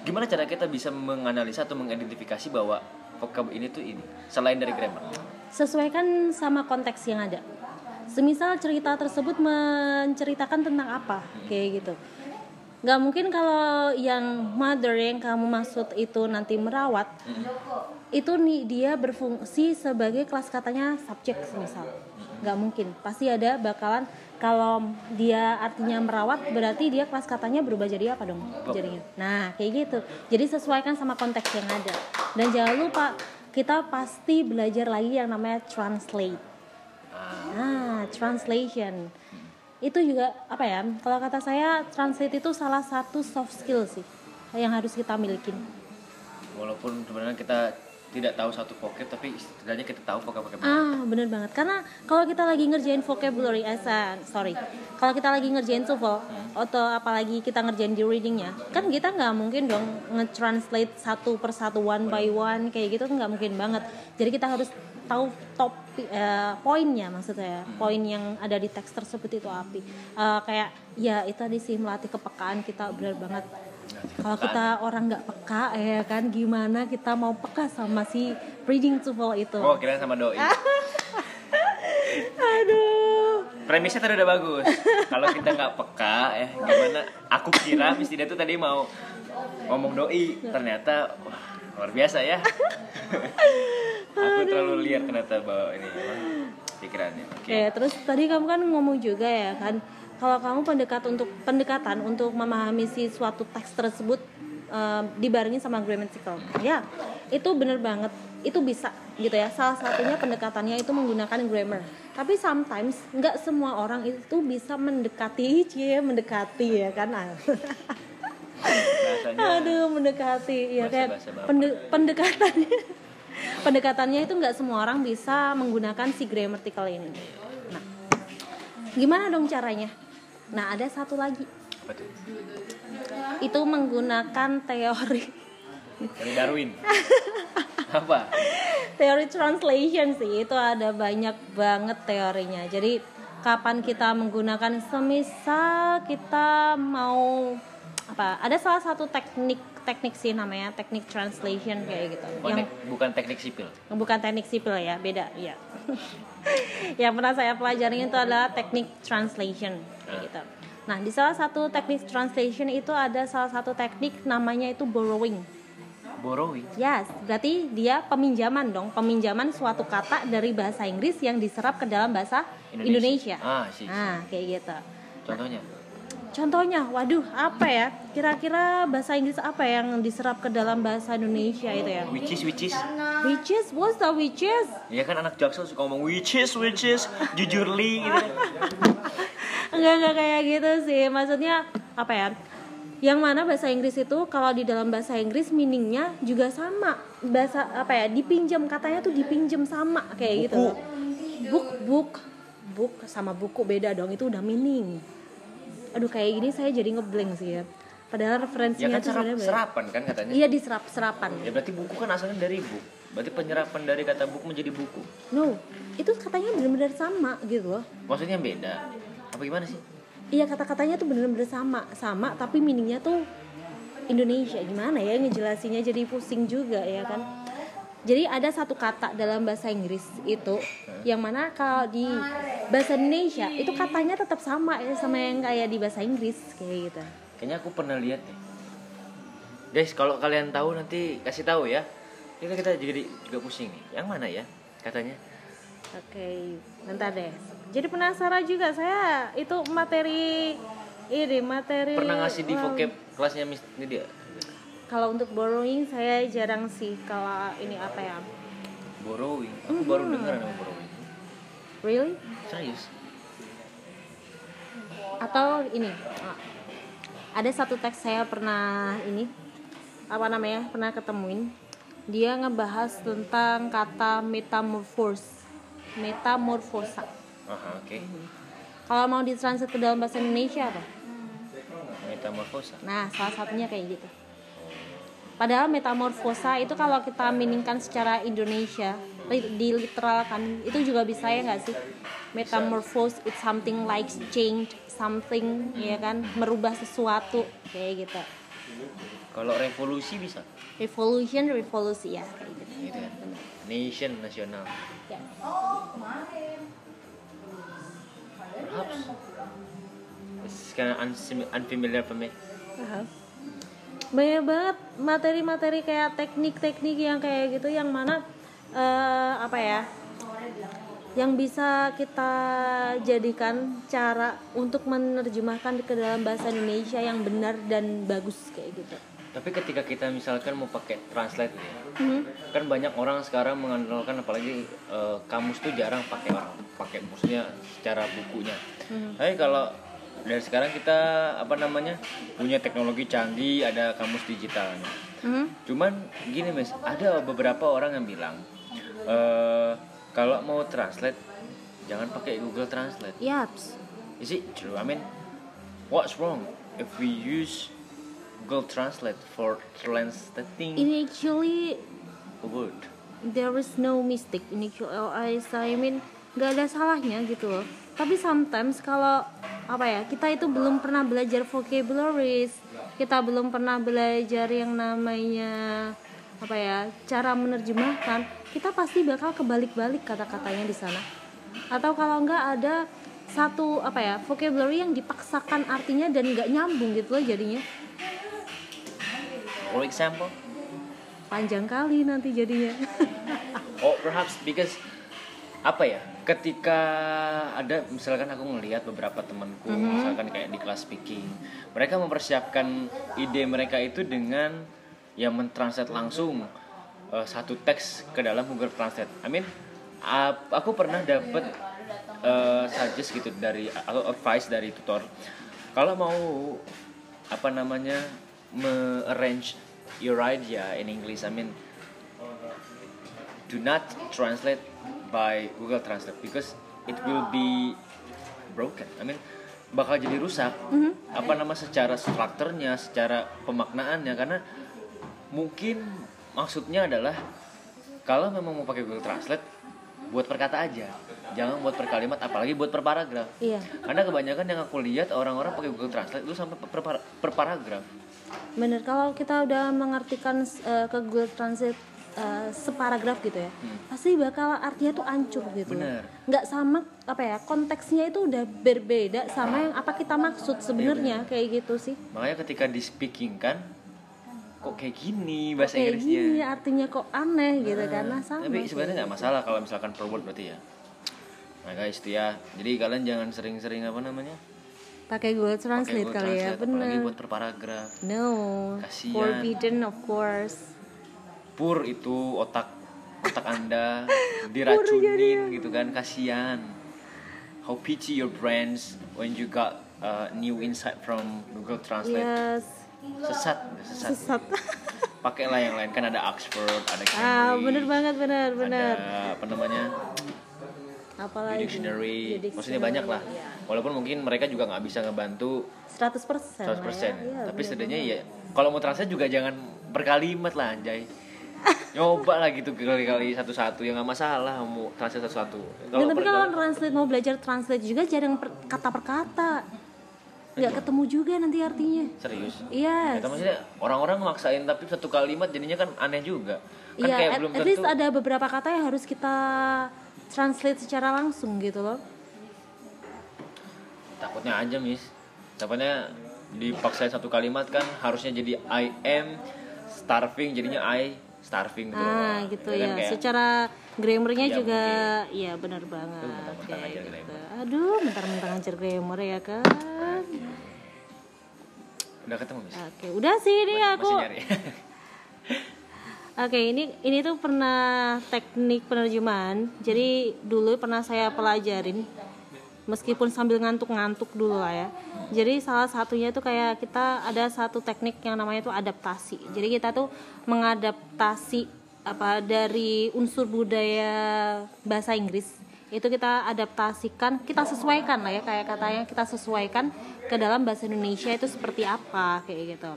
Gimana cara kita bisa menganalisa atau mengidentifikasi bahwa vocab ini tuh ini selain dari grammar? Sesuaikan sama konteks yang ada. Semisal cerita tersebut menceritakan tentang apa, kayak gitu. Gak mungkin kalau yang mother yang kamu maksud itu nanti merawat, itu nih dia berfungsi sebagai kelas katanya subjek semisal. Gak mungkin, pasti ada bakalan kalau dia artinya merawat berarti dia kelas katanya berubah jadi apa dong jadinya. Nah kayak gitu. Jadi sesuaikan sama konteks yang ada. Dan jangan lupa kita pasti belajar lagi yang namanya translate. Nah, translation. Itu juga apa ya? Kalau kata saya translate itu salah satu soft skill sih yang harus kita miliki. walaupun sebenarnya kita tidak tahu satu vocab tapi setidaknya kita tahu vocab-vocab Ah, bener banget. Karena kalau kita lagi ngerjain vocabulary, sa- sorry, kalau kita lagi ngerjain TOEFL atau apalagi kita ngerjain di readingnya, kan kita nggak mungkin dong nge-translate satu persatu one by one kayak gitu tuh nggak mungkin banget. Jadi kita harus tahu top eh, poinnya maksudnya, poin yang ada di teks tersebut itu api. Eh, kayak ya itu tadi sih melatih kepekaan kita bener banget. Kalau kita orang nggak peka ya kan gimana kita mau peka sama si reading TOEFL itu. oh kira sama doi. Aduh. premisnya tadi udah bagus. Kalau kita nggak peka ya gimana? Aku kira Miss Dina tuh tadi mau ngomong doi. Ternyata wah, luar biasa ya. Aku terlalu liar ternyata bawa ini apa, pikirannya. Oke. Ya, terus tadi kamu kan ngomong juga ya kan kalau kamu pendekat untuk pendekatan untuk memahami si suatu teks tersebut eh, dibarengi sama grammatical. Ya, itu bener banget. Itu bisa gitu ya. Salah satunya pendekatannya itu menggunakan grammar. Tapi sometimes nggak semua orang itu bisa mendekati, cie mendekati ya kan. bahasanya Aduh, mendekati ya kayak Bahasa-bahasa baper. pende- pendekatannya pendekatannya itu nggak semua orang bisa menggunakan si grammatical ini. Nah, gimana dong caranya? Nah, ada satu lagi. apa tuh Itu menggunakan teori dari Darwin apa teori translation sih. Itu ada banyak banget teorinya. Jadi, kapan kita menggunakan semisal kita mau apa? Ada salah satu teknik teknik sih namanya teknik translation kayak gitu. bukan, tek- bukan teknik sipil bukan teknik sipil ya beda ya yang pernah saya pelajari itu adalah teknik translation kayak gitu. Nah di salah satu teknik translation itu ada salah satu teknik namanya itu borrowing. Borrowing? Yes berarti dia peminjaman dong. Peminjaman suatu kata dari bahasa Inggris yang diserap ke dalam bahasa Indonesia, ah sih nah kayak gitu. Contohnya? Contohnya waduh apa ya? Kira-kira bahasa Inggris apa yang diserap ke dalam bahasa Indonesia itu ya? Which is which is? Witches what's the witches ya kan anak jaksel suka ngomong which is which is? Jujur li gitu enggak enggak kayak gitu sih. Maksudnya apa ya? Yang mana bahasa Inggris itu kalau di dalam bahasa Inggris meaningnya juga sama. Bahasa apa ya? Dipinjam katanya tuh dipinjam sama kayak gitu. Book book. Book sama buku beda dong itu udah meaning. Aduh kayak gini saya jadi ngeblank sih ya. Padahal ya referensinya kan tuh serap, serapan kan katanya. Iya diserap serapan. Ya berarti buku kan asalnya dari book. Berarti penyerapan dari kata book menjadi buku. No itu katanya benar-benar sama gitu loh. Maksudnya beda apa gimana sih? Iya kata-katanya tuh bener-bener sama. Sama tapi meaningnya tuh Indonesia. Gimana ya ngejelasinnya? Jadi pusing juga ya kan? Jadi ada satu kata dalam bahasa Inggris itu yang mana kalau di bahasa Indonesia itu katanya tetap sama ya sama yang kayak di bahasa Inggris kayak gitu. Kayaknya aku pernah lihat deh. Guys kalau kalian tahu nanti kasih tahu ya. Ini kita jadi juga pusing nih. Yang mana ya katanya? Oke bentar deh jadi penasaran juga saya itu materi ini materi pernah ngasih di Wah, vocab kelasnya Miss dia kalau untuk borrowing saya jarang sih kalau ini apa ya. Borrowing? Aku baru dengar nama borrowing. Really? Serius? Atau ini ada satu teks saya pernah ini apa namanya pernah ketemuin. Dia ngebahas tentang kata metamorphose metamorfosa aha oke. Kalau mau ditranslate ke dalam bahasa Indonesia apa? Metamorfosa. Nah salah satunya kayak gitu. Padahal metamorfosa itu kalau kita meaningkan secara Indonesia di literal kan itu juga bisa ya nggak sih? Metamorphose it's something like change something ya kan? Merubah sesuatu kayak gitu. Kalau revolusi bisa? Revolution revolusi ya kayak gitu. Gitu kan nation nasional. Ya. Perhaps it's kind of unfamiliar for me Paham. banyak banget materi-materi kayak teknik-teknik yang kayak gitu yang mana eh, apa ya yang bisa kita jadikan cara untuk menerjemahkan ke dalam bahasa Indonesia yang benar dan bagus kayak gitu. Tapi ketika kita misalkan mau pakai translate nih Mhm. kan banyak orang sekarang mengandalkan apalagi eh, kamus tuh jarang pakai orang pakai maksudnya secara bukunya tapi kalau dari sekarang kita apa namanya punya teknologi canggih ada kamus digitalnya Mhm. cuman gini mas ada beberapa orang yang bilang eh kalau mau translate jangan pakai Google Translate Yaps. is it true I mean what's wrong if we use Google Translate for translating In actually word there is no mistake in actual I mean nggak ada salahnya gitu loh. Tapi sometimes kalau apa ya kita itu belum pernah belajar vocabularies, kita belum pernah belajar yang namanya apa ya cara menerjemahkan, kita pasti bakal kebalik-balik kata-katanya di sana. Atau kalau nggak ada satu apa ya vocabulary yang dipaksakan artinya dan nggak nyambung gitu loh jadinya for example? Panjang kali nanti jadinya. Oh perhaps because apa ya ketika ada misalkan aku ngelihat beberapa temanku misalkan kayak di kelas speaking mereka mempersiapkan ide mereka itu dengan ya mentranslate langsung eh, satu teks ke dalam Google Translate. I mean ap- aku pernah dapat eh, suggest gitu dari atau advice dari tutor. Kalau mau apa namanya me-arrange your idea in English I mean do not translate by Google Translate because it will be broken. I mean bakal jadi rusak. Apa nama secara strukturnya, secara pemaknaannya karena mungkin maksudnya adalah kalau memang mau pakai Google Translate buat perkata aja. Jangan buat per kalimat apalagi buat per paragraf. iya Karena kebanyakan yang aku lihat orang-orang pakai Google Translate itu sampai per, per, per paragraf. Bener kalau kita udah mengartikan eh, ke Google Translate eh, separagraf gitu ya, pasti bakal artinya tuh ancur gitu. Hmm. Bener. Nggak sama apa ya konteksnya itu udah berbeda sama yang apa kita maksud sebenarnya kayak gitu sih. Makanya ketika di speaking kan kok kayak gini bahasa Kayak Inggrisnya. gini artinya kok aneh gitu karena sama. Tapi sebenarnya nggak masalah kalau misalkan per word berarti ya. Nah guys itu ya. Jadi kalian jangan sering-sering apa namanya pakai Google Translate Google kali ya apalagi bener. buat per paragraf no. Kasian. forbidden of course. Pur itu otak otak anda diracunin gitu kan kasihan. How pity your brains when you got uh, new insight from Google Translate. Yes. Sesat sesat. Sesat. Pakailah yang lain kan ada Oxford ada Cambridge ah bener banget bener bener. ada apa namanya apalagi? Dictionary Ya, maksudnya banyak lah. Iya. walaupun mungkin mereka juga nggak bisa ngebantu 100% 100% 100% lah ya. Iya, tapi setidaknya ya kalau mau translate juga jangan per kalimat lah anjay. Nyoba lah gitu kali-kali satu-satu. Ya nggak masalah mau translate satu-satu. Dan tapi kalau translate mau belajar translate juga jarang per- kata per kata nggak ketemu juga nanti artinya. Serius? Yes Kata maksudnya orang-orang maksain tapi satu kalimat jadinya kan aneh juga. Kan Iya, kayak at, belum at least ada beberapa kata yang harus kita translate secara langsung gitu loh. takutnya aja mis takutnya dipaksain satu kalimat kan harusnya jadi I am starving jadinya I starving gitu Ah, loh. gitu kan ya. kayak, Secara grammarnya Iya, juga iya benar banget. Aduh, mentang-mentang Kayak ajar gitu. grammar. Aduh, bentar-bentar ngajar grammar ya kan. udah ketemu mis Oke, udah sih ini Masih- aku. Oke, ini ini tuh pernah teknik penerjemahan. Jadi dulu pernah saya pelajarin meskipun sambil ngantuk-ngantuk dulu lah ya. Jadi salah satunya itu kayak kita ada satu teknik yang namanya tuh adaptasi. Jadi kita tuh mengadaptasi apa dari unsur budaya bahasa Inggris itu kita adaptasikan, kita sesuaikan lah ya kayak katanya kita sesuaikan ke dalam bahasa Indonesia itu seperti apa kayak gitu.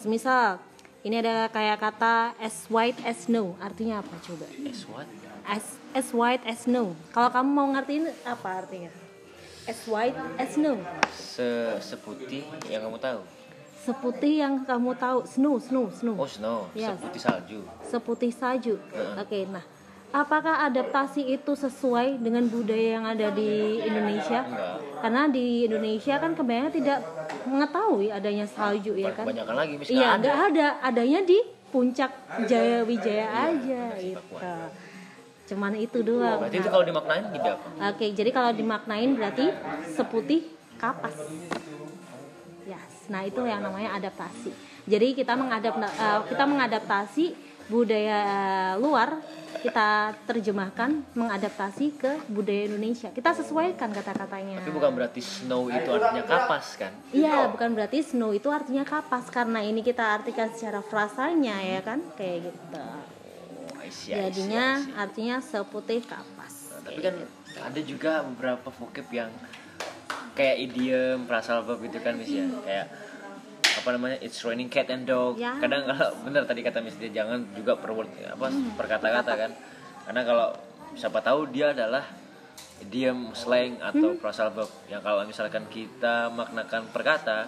Semisal ini ada kayak kata as white as snow, artinya apa coba? as what As as white as snow. Kalau kamu mau ngertiin apa artinya? As white as snow. Se seputih yang kamu tahu Seputih yang kamu tahu, snow, snow, snow. oh snow Yes. seputih salju Seputih salju. Oke, nah, apakah adaptasi itu sesuai dengan budaya yang ada di Indonesia? enggak Karena di Indonesia kan kebanyakan tidak mengetahui adanya salju ya kan? kebanyakan lagi Iya, nggak ada. Adanya di puncak Jaya Wijaya aja gitu. Cuman itu doang. berarti itu kalau dimaknain jadi apa Oke, jadi kalau dimaknain berarti seputih kapas. Yes. Nah, itu yang namanya adaptasi. Jadi kita mengadap eh, kita mengadaptasi budaya luar, kita terjemahkan mengadaptasi ke budaya Indonesia. Kita sesuaikan kata-katanya. tapi bukan berarti snow itu artinya kapas kan Iya, bukan berarti snow itu artinya kapas karena ini kita artikan secara frasanya ya kan, kayak gitu. oh, see, I Jadinya artinya seputih kapas. Nah, tapi kan ada juga beberapa vocab yang kayak idiom, prasalva gitu kan Miss ya. Kayak apa namanya? It's raining cat and dog. Ya. Kadang kalau bener tadi kata Miss dia jangan juga per word apa per kata-kata kan. Karena kalau siapa tahu dia adalah idiom, slang atau prasalva yang kalau misalkan kita maknakan per kata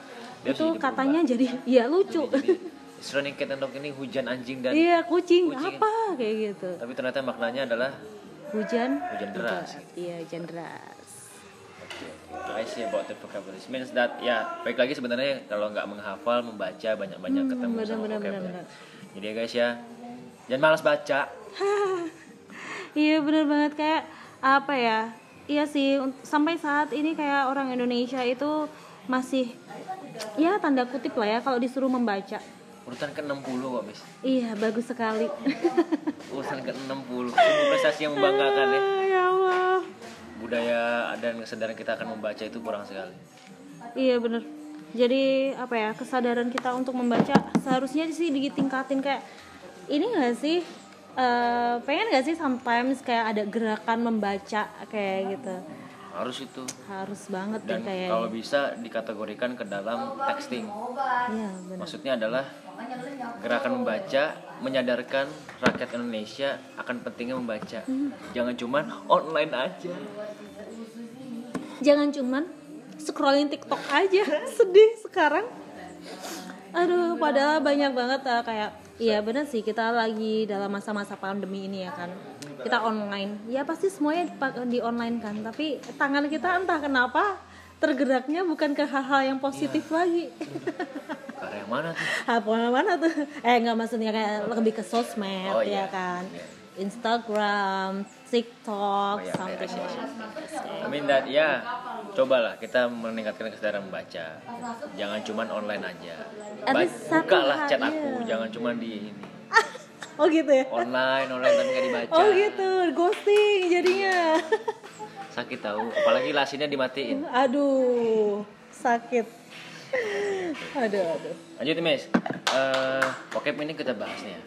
dia itu katanya jadi ya lucu. Jadi, It's raining cat and dog ini hujan anjing dan Iya kucing, Kucing. apa kayak gitu. tapi ternyata maknanya adalah Hujan. Hujan deras. Iya hujan deras. I see about the vocabulary. Means that ya baik lagi sebenarnya kalau nggak menghafal membaca banyak-banyak ketemu benar, sama benar, ya. benar. Jadi ya guys ya jangan malas baca. Iya bener banget kayak apa ya? Iya sih sampai saat ini kayak orang Indonesia itu masih ya tanda kutip lah ya kalau disuruh membaca. Urutan ke-60 kok, Miss. Iya bagus sekali. Urutan ke-60. Sungguh prestasi yang membanggakan ya. Ya Allah. Budaya dan kesadaran kita akan membaca itu kurang sekali. Iya bener. Jadi apa ya kesadaran kita untuk membaca seharusnya sih ditingkatin kayak ini gak sih eh, pengen gak sih sometimes kayak ada gerakan membaca kayak gitu Harus itu. harus banget Dan kayak kalau bisa dikategorikan ke dalam texting. Iya bener. Maksudnya adalah gerakan membaca menyadarkan rakyat Indonesia akan pentingnya membaca. Jangan cuman online aja. Jangan cuman scrolling TikTok aja sedih sekarang. Aduh, padahal banyak banget ah, kayak iya bener sih kita lagi dalam masa-masa pandemi ini ya kan. Kita online. Ya pasti semuanya di online kan, tapi tangan kita entah kenapa tergeraknya bukan ke hal-hal yang positif lagi. Ke arah yang mana tuh? Apa mana tuh? Eh nggak maksudnya kayak lebih ke sosmed Oh, ya iya. kan. Iya. Instagram, TikTok, Oh, ya, something I see, I see. like that. I mean that ya cobalah kita meningkatkan kesadaran membaca jangan cuman online aja Ba- bukalah chat iya. aku jangan cuman di ini Oh gitu ya? online online tapi nggak dibaca Oh gitu, ghosting jadinya. sakit tahu apalagi lasinnya dimatiin Aduh, sakit. Aduh, aduh. lanjut Eh, vocab ini kita bahas nih ya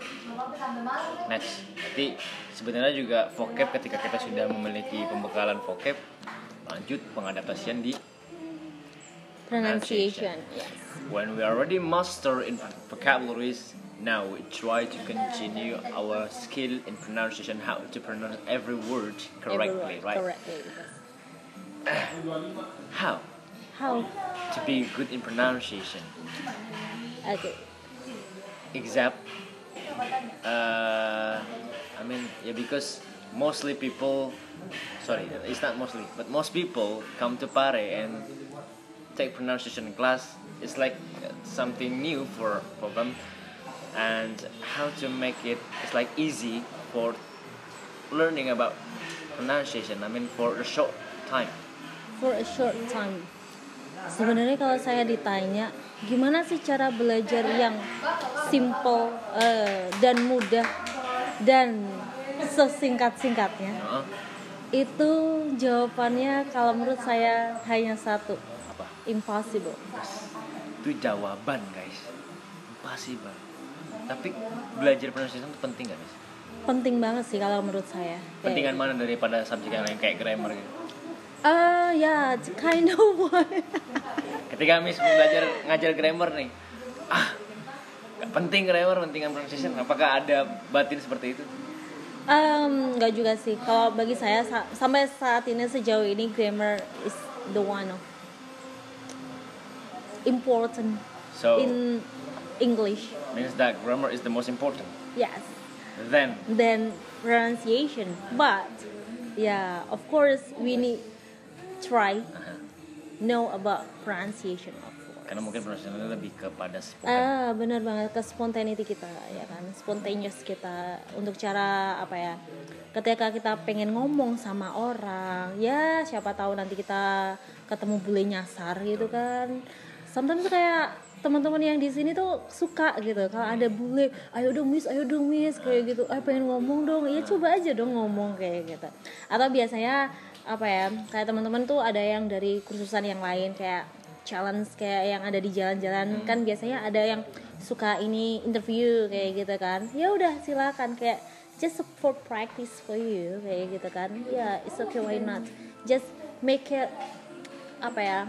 next jadi sebenarnya juga vocab ketika kita sudah memiliki pembekalan vocab lanjut pengadaptasian di Pronunciation. Yes. When we already master in vocabularies, now we try to continue our skill in pronunciation, how to pronounce every word correctly, Everyone, right? Correctly. How How? to be good in pronunciation? Okay. Except, uh, I mean, yeah, because mostly people, sorry, it's not mostly, but most people come to Pare and take pronunciation class. It's like something new for for them, and how to make it it's like easy for learning about pronunciation. I mean, for a short time. For a short time. Sebenarnya kalau saya ditanya, gimana sih cara belajar yang simple eh, dan mudah dan sesingkat-singkatnya? Heeh. Itu jawabannya kalau menurut saya hanya satu, apa? impossible. Itu jawaban, guys. Impossible. Tapi belajar pronunciation itu penting gak, guys? Penting banget sih kalau menurut saya. Pentingan mana daripada subjek yang lain kayak grammar gitu? Ah ya, it's kind of one. Ketika Miss belajar ngajar grammar nih, ah, gak penting grammar, pentingan pronunciation. Apakah ada batin seperti itu? Um, nggak juga sih. Kalau bagi saya sa- sampai saat ini sejauh ini grammar is the one of important So in English. means that grammar is the most important. Yes. Then Then pronunciation. But yeah, of course we need try know about pronunciation of course. karena mungkin pronunciation lebih kepada spoken. Ah, benar banget ke spontaneity kita ya kan, spontaneous kita untuk cara apa ya? Ketika kita pengen ngomong sama orang, ya siapa tahu nanti kita ketemu bule nyasar gitu kan. Sometimes kayak teman-teman yang di sini tuh suka gitu. Kalau ada bule ayo dong miss ayo dong miss kayak gitu. Ayo pengen ngomong dong. Ya coba aja dong ngomong kayak gitu. Atau biasanya apa ya kayak teman-teman tuh ada yang dari kursusan yang lain kayak challenge kayak yang ada di jalan-jalan. Kan biasanya ada yang suka ini interview kayak gitu kan. Ya udah silakan kayak just for practice for you kayak gitu kan. Ya it's okay why not? Just make it apa ya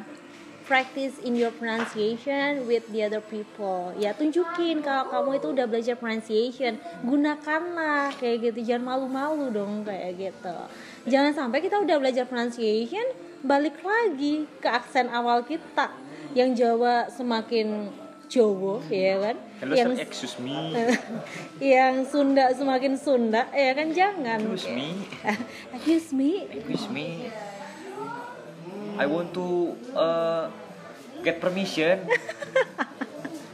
practice in your pronunciation with the other people. Ya tunjukin kalau kamu itu udah belajar pronunciation gunakanlah. Kayak gitu jangan malu-malu dong kayak gitu. Jangan sampai kita udah belajar pronunciation balik lagi ke aksen awal kita yang Jawa semakin Jawa ya kan? Hello yang sir, excuse me. yang Sunda semakin Sunda ya kan? Jangan. Excuse me. excuse me. Excuse me. I want to uh, get permission.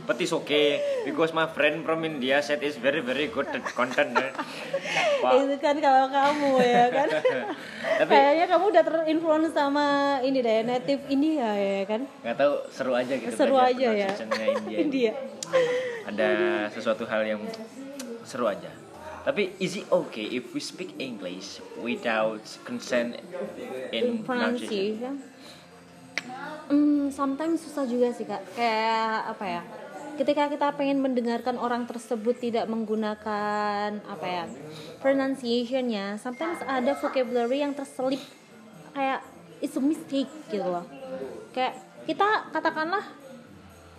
But it's okay because my friend from India said it's very very good content. eh. Itu kan kalau kamu ya kan Tapi- kayaknya kamu udah terinfluence sama ini deh native India ya kan nggak tahu seru aja gitu. seru belajar aja ya India. India Ada sesuatu hal yang seru aja. Tapi is it okay if we speak English without consent in in pronunciation? Hmm, sometimes susah juga sih kak. Kayak apa ya ketika kita pengen mendengarkan orang tersebut tidak menggunakan apa ya pronunciationnya sometimes ada vocabulary yang terselip. Kayak it's a mistake gitu loh. Kayak kita katakanlah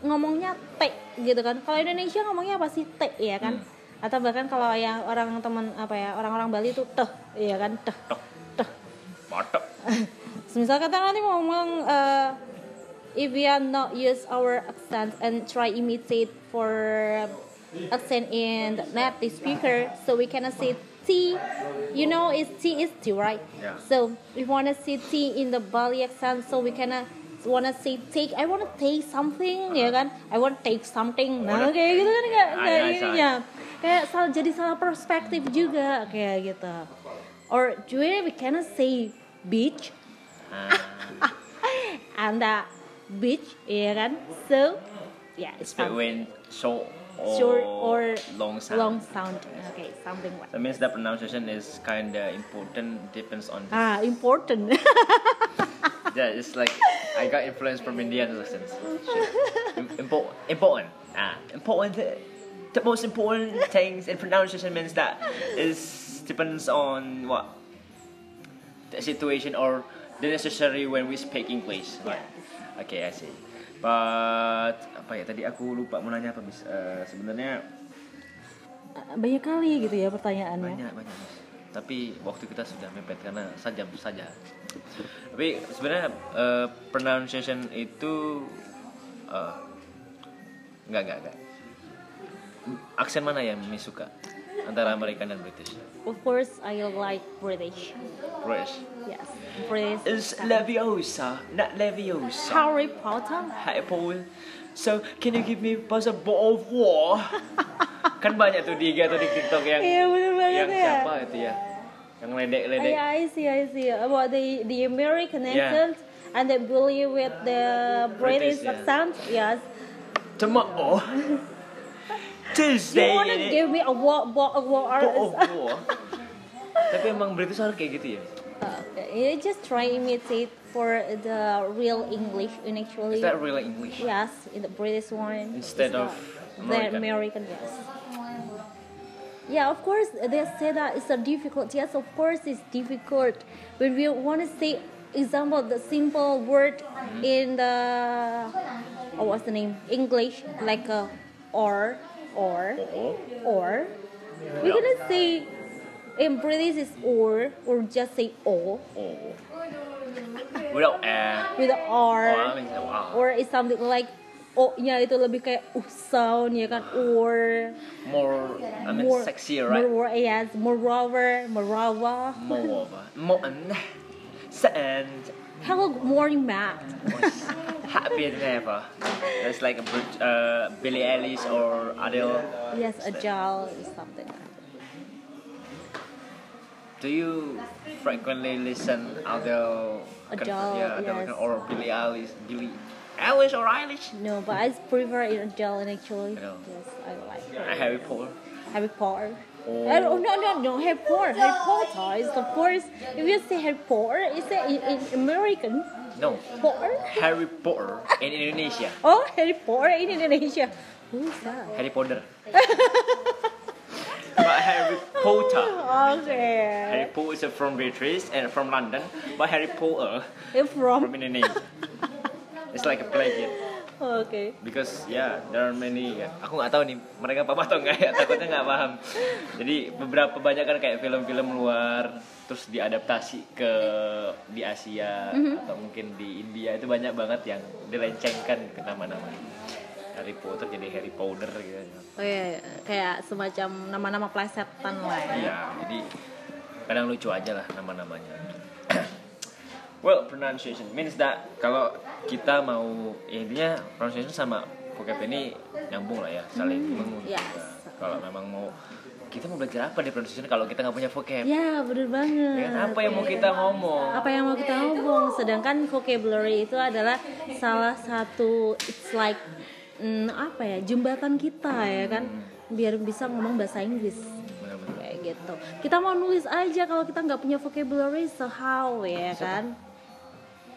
ngomongnya T gitu kan. Kalau Indonesia ngomongnya apa sih? T ya kan? Atau bahkan kalau yang orang teman apa ya orang-orang Bali itu teh ya kan? Teh teh Matok. Misal kata nanti ngomong uh, if we are not use our accent and try imitate for accent in the native speaker, so we cannot say T. You know, it's T is T, right? Yeah. So we wanna say T in the Bali accent, so we cannot wanna say take. I wanna take something, ya kan? I wanna take something. Nah, kayak gitu kan nggak Ah, ininya. kayak salah jadi salah perspektif juga kayak gitu or juga we cannot say beach Ah, and the beach ya kan so yeah it's it's between short or, short or long sound. long sound okay something like That means the pronunciation is kind of important. Depends on. ah important Yeah, it's like I got influence from Indian accents. Important. Important. Ah, important. The most important things in pronunciation means that is depends on what the situation or the necessary when we speak English. Right. Okay, I see. But apa ya tadi aku lupa mau nanya apa bis. Eh, sebenarnya banyak kali gitu ya pertanyaannya. Banyak banyak tapi waktu kita sudah mepet karena sajam saja. Tapi sebenarnya eh, pronunciation itu eh, enggak enggak enggak aksen mana yang Miss suka antara American dan British? Of course I like British. British. Yes British is Leviosa not Leviosa Harry Potter Hi Paul so can you give me buzz a bottle of water kan banyak tuh di IG atau di TikTok yang Iya, bener banget yang ya. siapa itu ya yang ledek-ledek Yeah, I see, I see. About the the American Yeah. accent and the bully with the British, British, yeah. accent. Yes. tomorrow You Tuesday wanna give me a what, a what? Oh, oh, oh. Tapi emang British harus kayak gitu ya? Uh, you just try imitate for the real English in actually. Is that real English? Yes, in the British one. Instead of. American. the American, yes. Yeah, of course they say that it's a difficult. Yes, of course it's difficult. But we want to say, example, the simple word Mm-hmm. in the oh, what's the name English like a or or Oh, or we're gonna say in British is or or just say o oh. Without air. with a r. Oh, wow. or it's something like o-nya itu lebih kayak uh sound ya kan or More, I mean, more sexier, right? more yes moreover moreover More of a, more, and hello good morning Matt happier than ever. It's like a uh, Billie Eilish or Adele. yes agile is something Do you frequently listen Adele? Adele, yeah, Adele yes. or Billie Eilish, Billie Eilish or Eilish? no but I prefer in agile actually Adele. yes I like Uh, Harry Potter. Harry Potter Oh. Oh, no, no, no, Harry Potter. Harry Potter is, of course, if you say Harry Potter, it's a, in, in American. No, Potter? Harry Potter in Indonesia. Oh, Harry Potter in Indonesia. Who's that? Harry Potter. but Harry Potter. Okay. Harry Potter is from British and from London, but Harry Potter from from? Indonesia. It's like a plagiat. Okay. Because yeah, there are many. Aku nggak tahu nih mereka paham atau enggak ya. Takutnya nggak paham. Jadi beberapa banyak kan kayak film-film luar terus diadaptasi ke di Asia atau mungkin di India itu banyak banget yang dilencengkan ke nama-nama. Harry Potter jadi Harry Potter gitu. Oh iya, kayak semacam nama-nama plesetan lah ya. Iya, jadi kadang lucu aja lah nama-namanya. well, pronunciation means that kalau kita mau ya intinya pronunciation sama vocab ini nyambung lah ya, saling mengunci. yes. Kalau memang mau kita mau belajar apa di pronunciation kalau kita nggak punya vocab? Ya, bener banget. Ya kan, apa yang mau kita ngomong? Apa yang mau kita ngomong? Sedangkan vocabulary itu adalah salah satu it's like mm, apa ya jembatan kita ya kan biar bisa ngomong bahasa Inggris kayak gitu. Kita mau nulis aja kalau kita nggak punya vocabulary so how ya kan?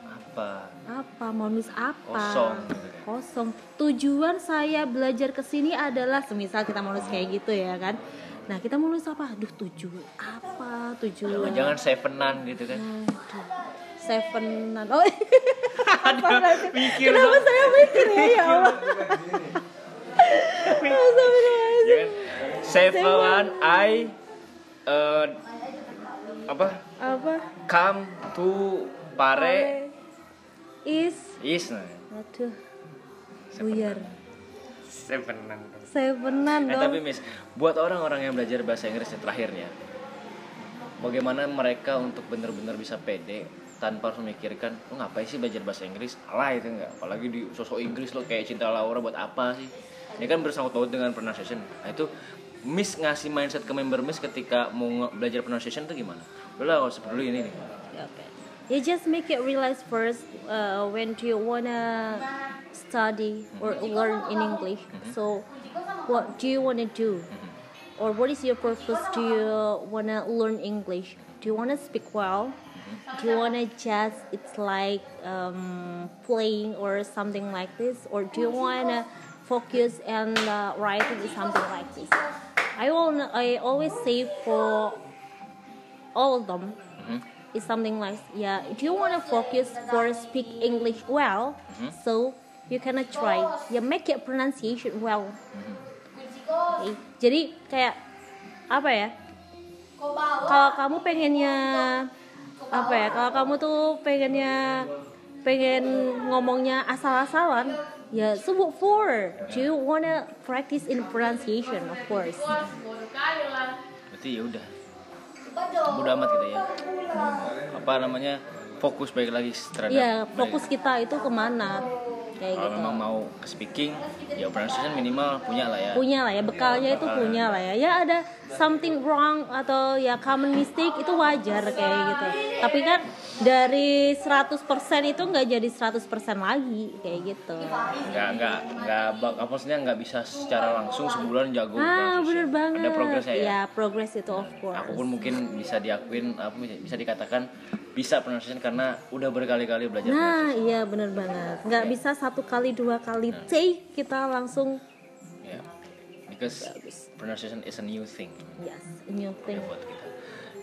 Apa? Apa mau nulis apa? Kosong gitu kan. Kosong. Tujuan saya belajar ke sini adalah semisal kita mau nulis kayak gitu ya kan. Nah, kita mau nulis apa? Aduh, tujuan apa? Tujuan. Jangan sevenan gitu kan. Aduh, Sevenan. Oh, Aduh, mikir kenapa dong. saya mikir ya, ya Allah? Ya kan? Seven I eh, apa? Apa? Come to Pare Is. is nah. Aduh. Buyar. Sevenan. Sevenan Eh tapi dong. Miss, buat orang-orang yang belajar bahasa Inggris yang terakhirnya, bagaimana mereka untuk benar-benar bisa pede tanpa harus memikirkan, lo ngapain sih belajar bahasa Inggris? Alah itu enggak, apalagi di sosok Inggris lo kayak cinta Laura buat apa sih? Ini kan bersangkut paut dengan pronunciation. Nah itu Miss ngasih mindset ke member Miss ketika mau belajar pronunciation itu gimana? Udah lah, gak usah peduli ini nih. Okay. You just make it realize first uh, when do you wanna study or learn in English. So, what do you wanna do, or what is your purpose? Do you wanna learn English? Do you wanna speak well? Do you wanna just it's like um, playing or something like this, or do you wanna focus and uh, writing is something like this? I want I always say for all of them is something like yeah if you want to focus for speak english well so you can try. Ya make your pronunciation well. Oke, jadi kayak apa ya? Kalau kamu pengennya apa ya kalau kamu tuh pengennya pengen ngomongnya asal-asalan ya sebut for do you wanna practice in pronunciation of course Berarti ya udah. Udah amat gitu ya. Apa namanya? Fokus baik lagi terhadap ya baik- fokus kita itu ke mana kayak Kalau gitu memang mau ke speaking, ya pronunciation minimal punya lah ya. punya lah ya bekalnya itu punya lah ya ya ada something wrong atau ya common mistake itu wajar kayak gitu. Tapi kan dari 100% itu nggak jadi 100% lagi kayak gitu. Nggak nggak nggak apa maksudnya nggak bisa secara langsung sebulan jago ah bener banget. Ada progresnya ya. ya progress itu of course. Aku pun mungkin bisa diakuin apa bisa dikatakan bisa pronunciation karena udah berkali-kali belajar nah iya bener banget. Nggak bisa satu kali dua kali take kita langsung Ya. Because pronunciation is a new thing yes a new thing buat kita.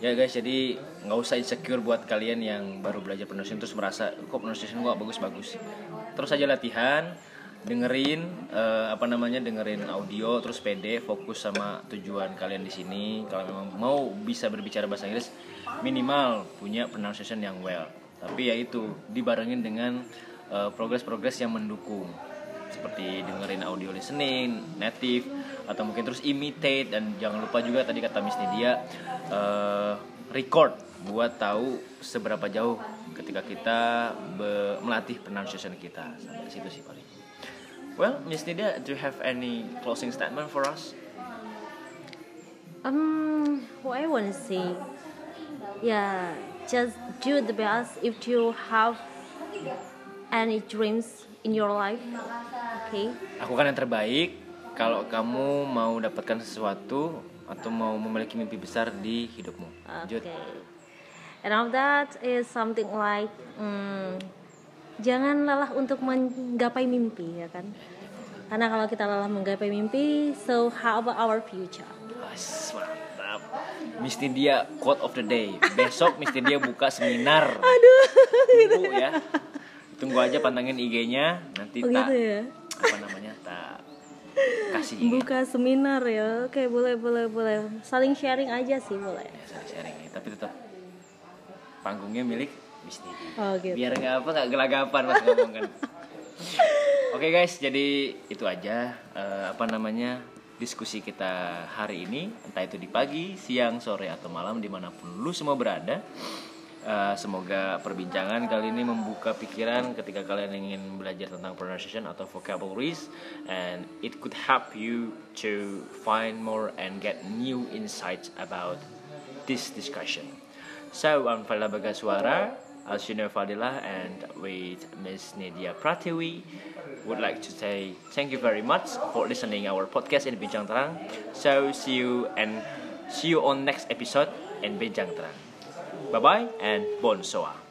Ya guys, jadi nggak usah insecure buat kalian yang baru belajar pronunciation terus merasa kok pronunciation gua bagus-bagus. Terus aja latihan, dengerin eh, apa namanya dengerin audio terus pede fokus sama tujuan kalian di sini. Kalau memang mau bisa berbicara bahasa Inggris minimal punya pronunciation yang well. Tapi ya itu dibarengin dengan eh, progres-progres yang mendukung seperti dengerin audio listening, native atau mungkin terus imitate dan jangan lupa juga tadi kata Miss Nidia eh, record buat tahu seberapa jauh ketika kita be- melatih pronunciation kita sampai situ sih paling. Well, Miss Nidia, do you have any closing statement for us? Um, what I want to say, yeah, just do the best if you have any dreams in your life. Okay, Lakukan yang terbaik kalau kamu mau dapatkan sesuatu atau mau memiliki mimpi besar di hidupmu. Lanjut. okay. And of that is something like, mm, jangan lelah untuk menggapai mimpi, ya kan? Karena kalau kita lelah menggapai mimpi, so how about our future? Wes, mantap. Miss Nidia quote of the day. Besok Miss Nidia buka seminar. Aduh, Tunggu ya. Tunggu aja pantengin IG-nya nanti tak begitu ya. apa namanya? tak kasih Buka seminar ya, oke boleh boleh boleh. Saling sharing aja sih boleh. ya, sharing ya. Tapi tetap panggungnya milik Nidia. Oh gitu. Biar nggak apa nggak gelagapan pas ngomong kan. Oke guys, jadi itu aja eh, apa namanya diskusi kita hari ini entah itu di pagi, siang, sore atau malam di mana pun lu semua berada. Eh, semoga perbincangan kali ini membuka pikiran ketika kalian ingin belajar tentang pronunciation atau vocabularies and it could help you to find more and get new insights about this discussion. So I'm Fadila Bagaswara, Alshina Fadila, and with Miss Nidia Pratiwi, would like to say thank you very much for listening our podcast in Bincang Terang. So see you and see you on next episode in Bincang Terang. Bye-bye and bonsoir.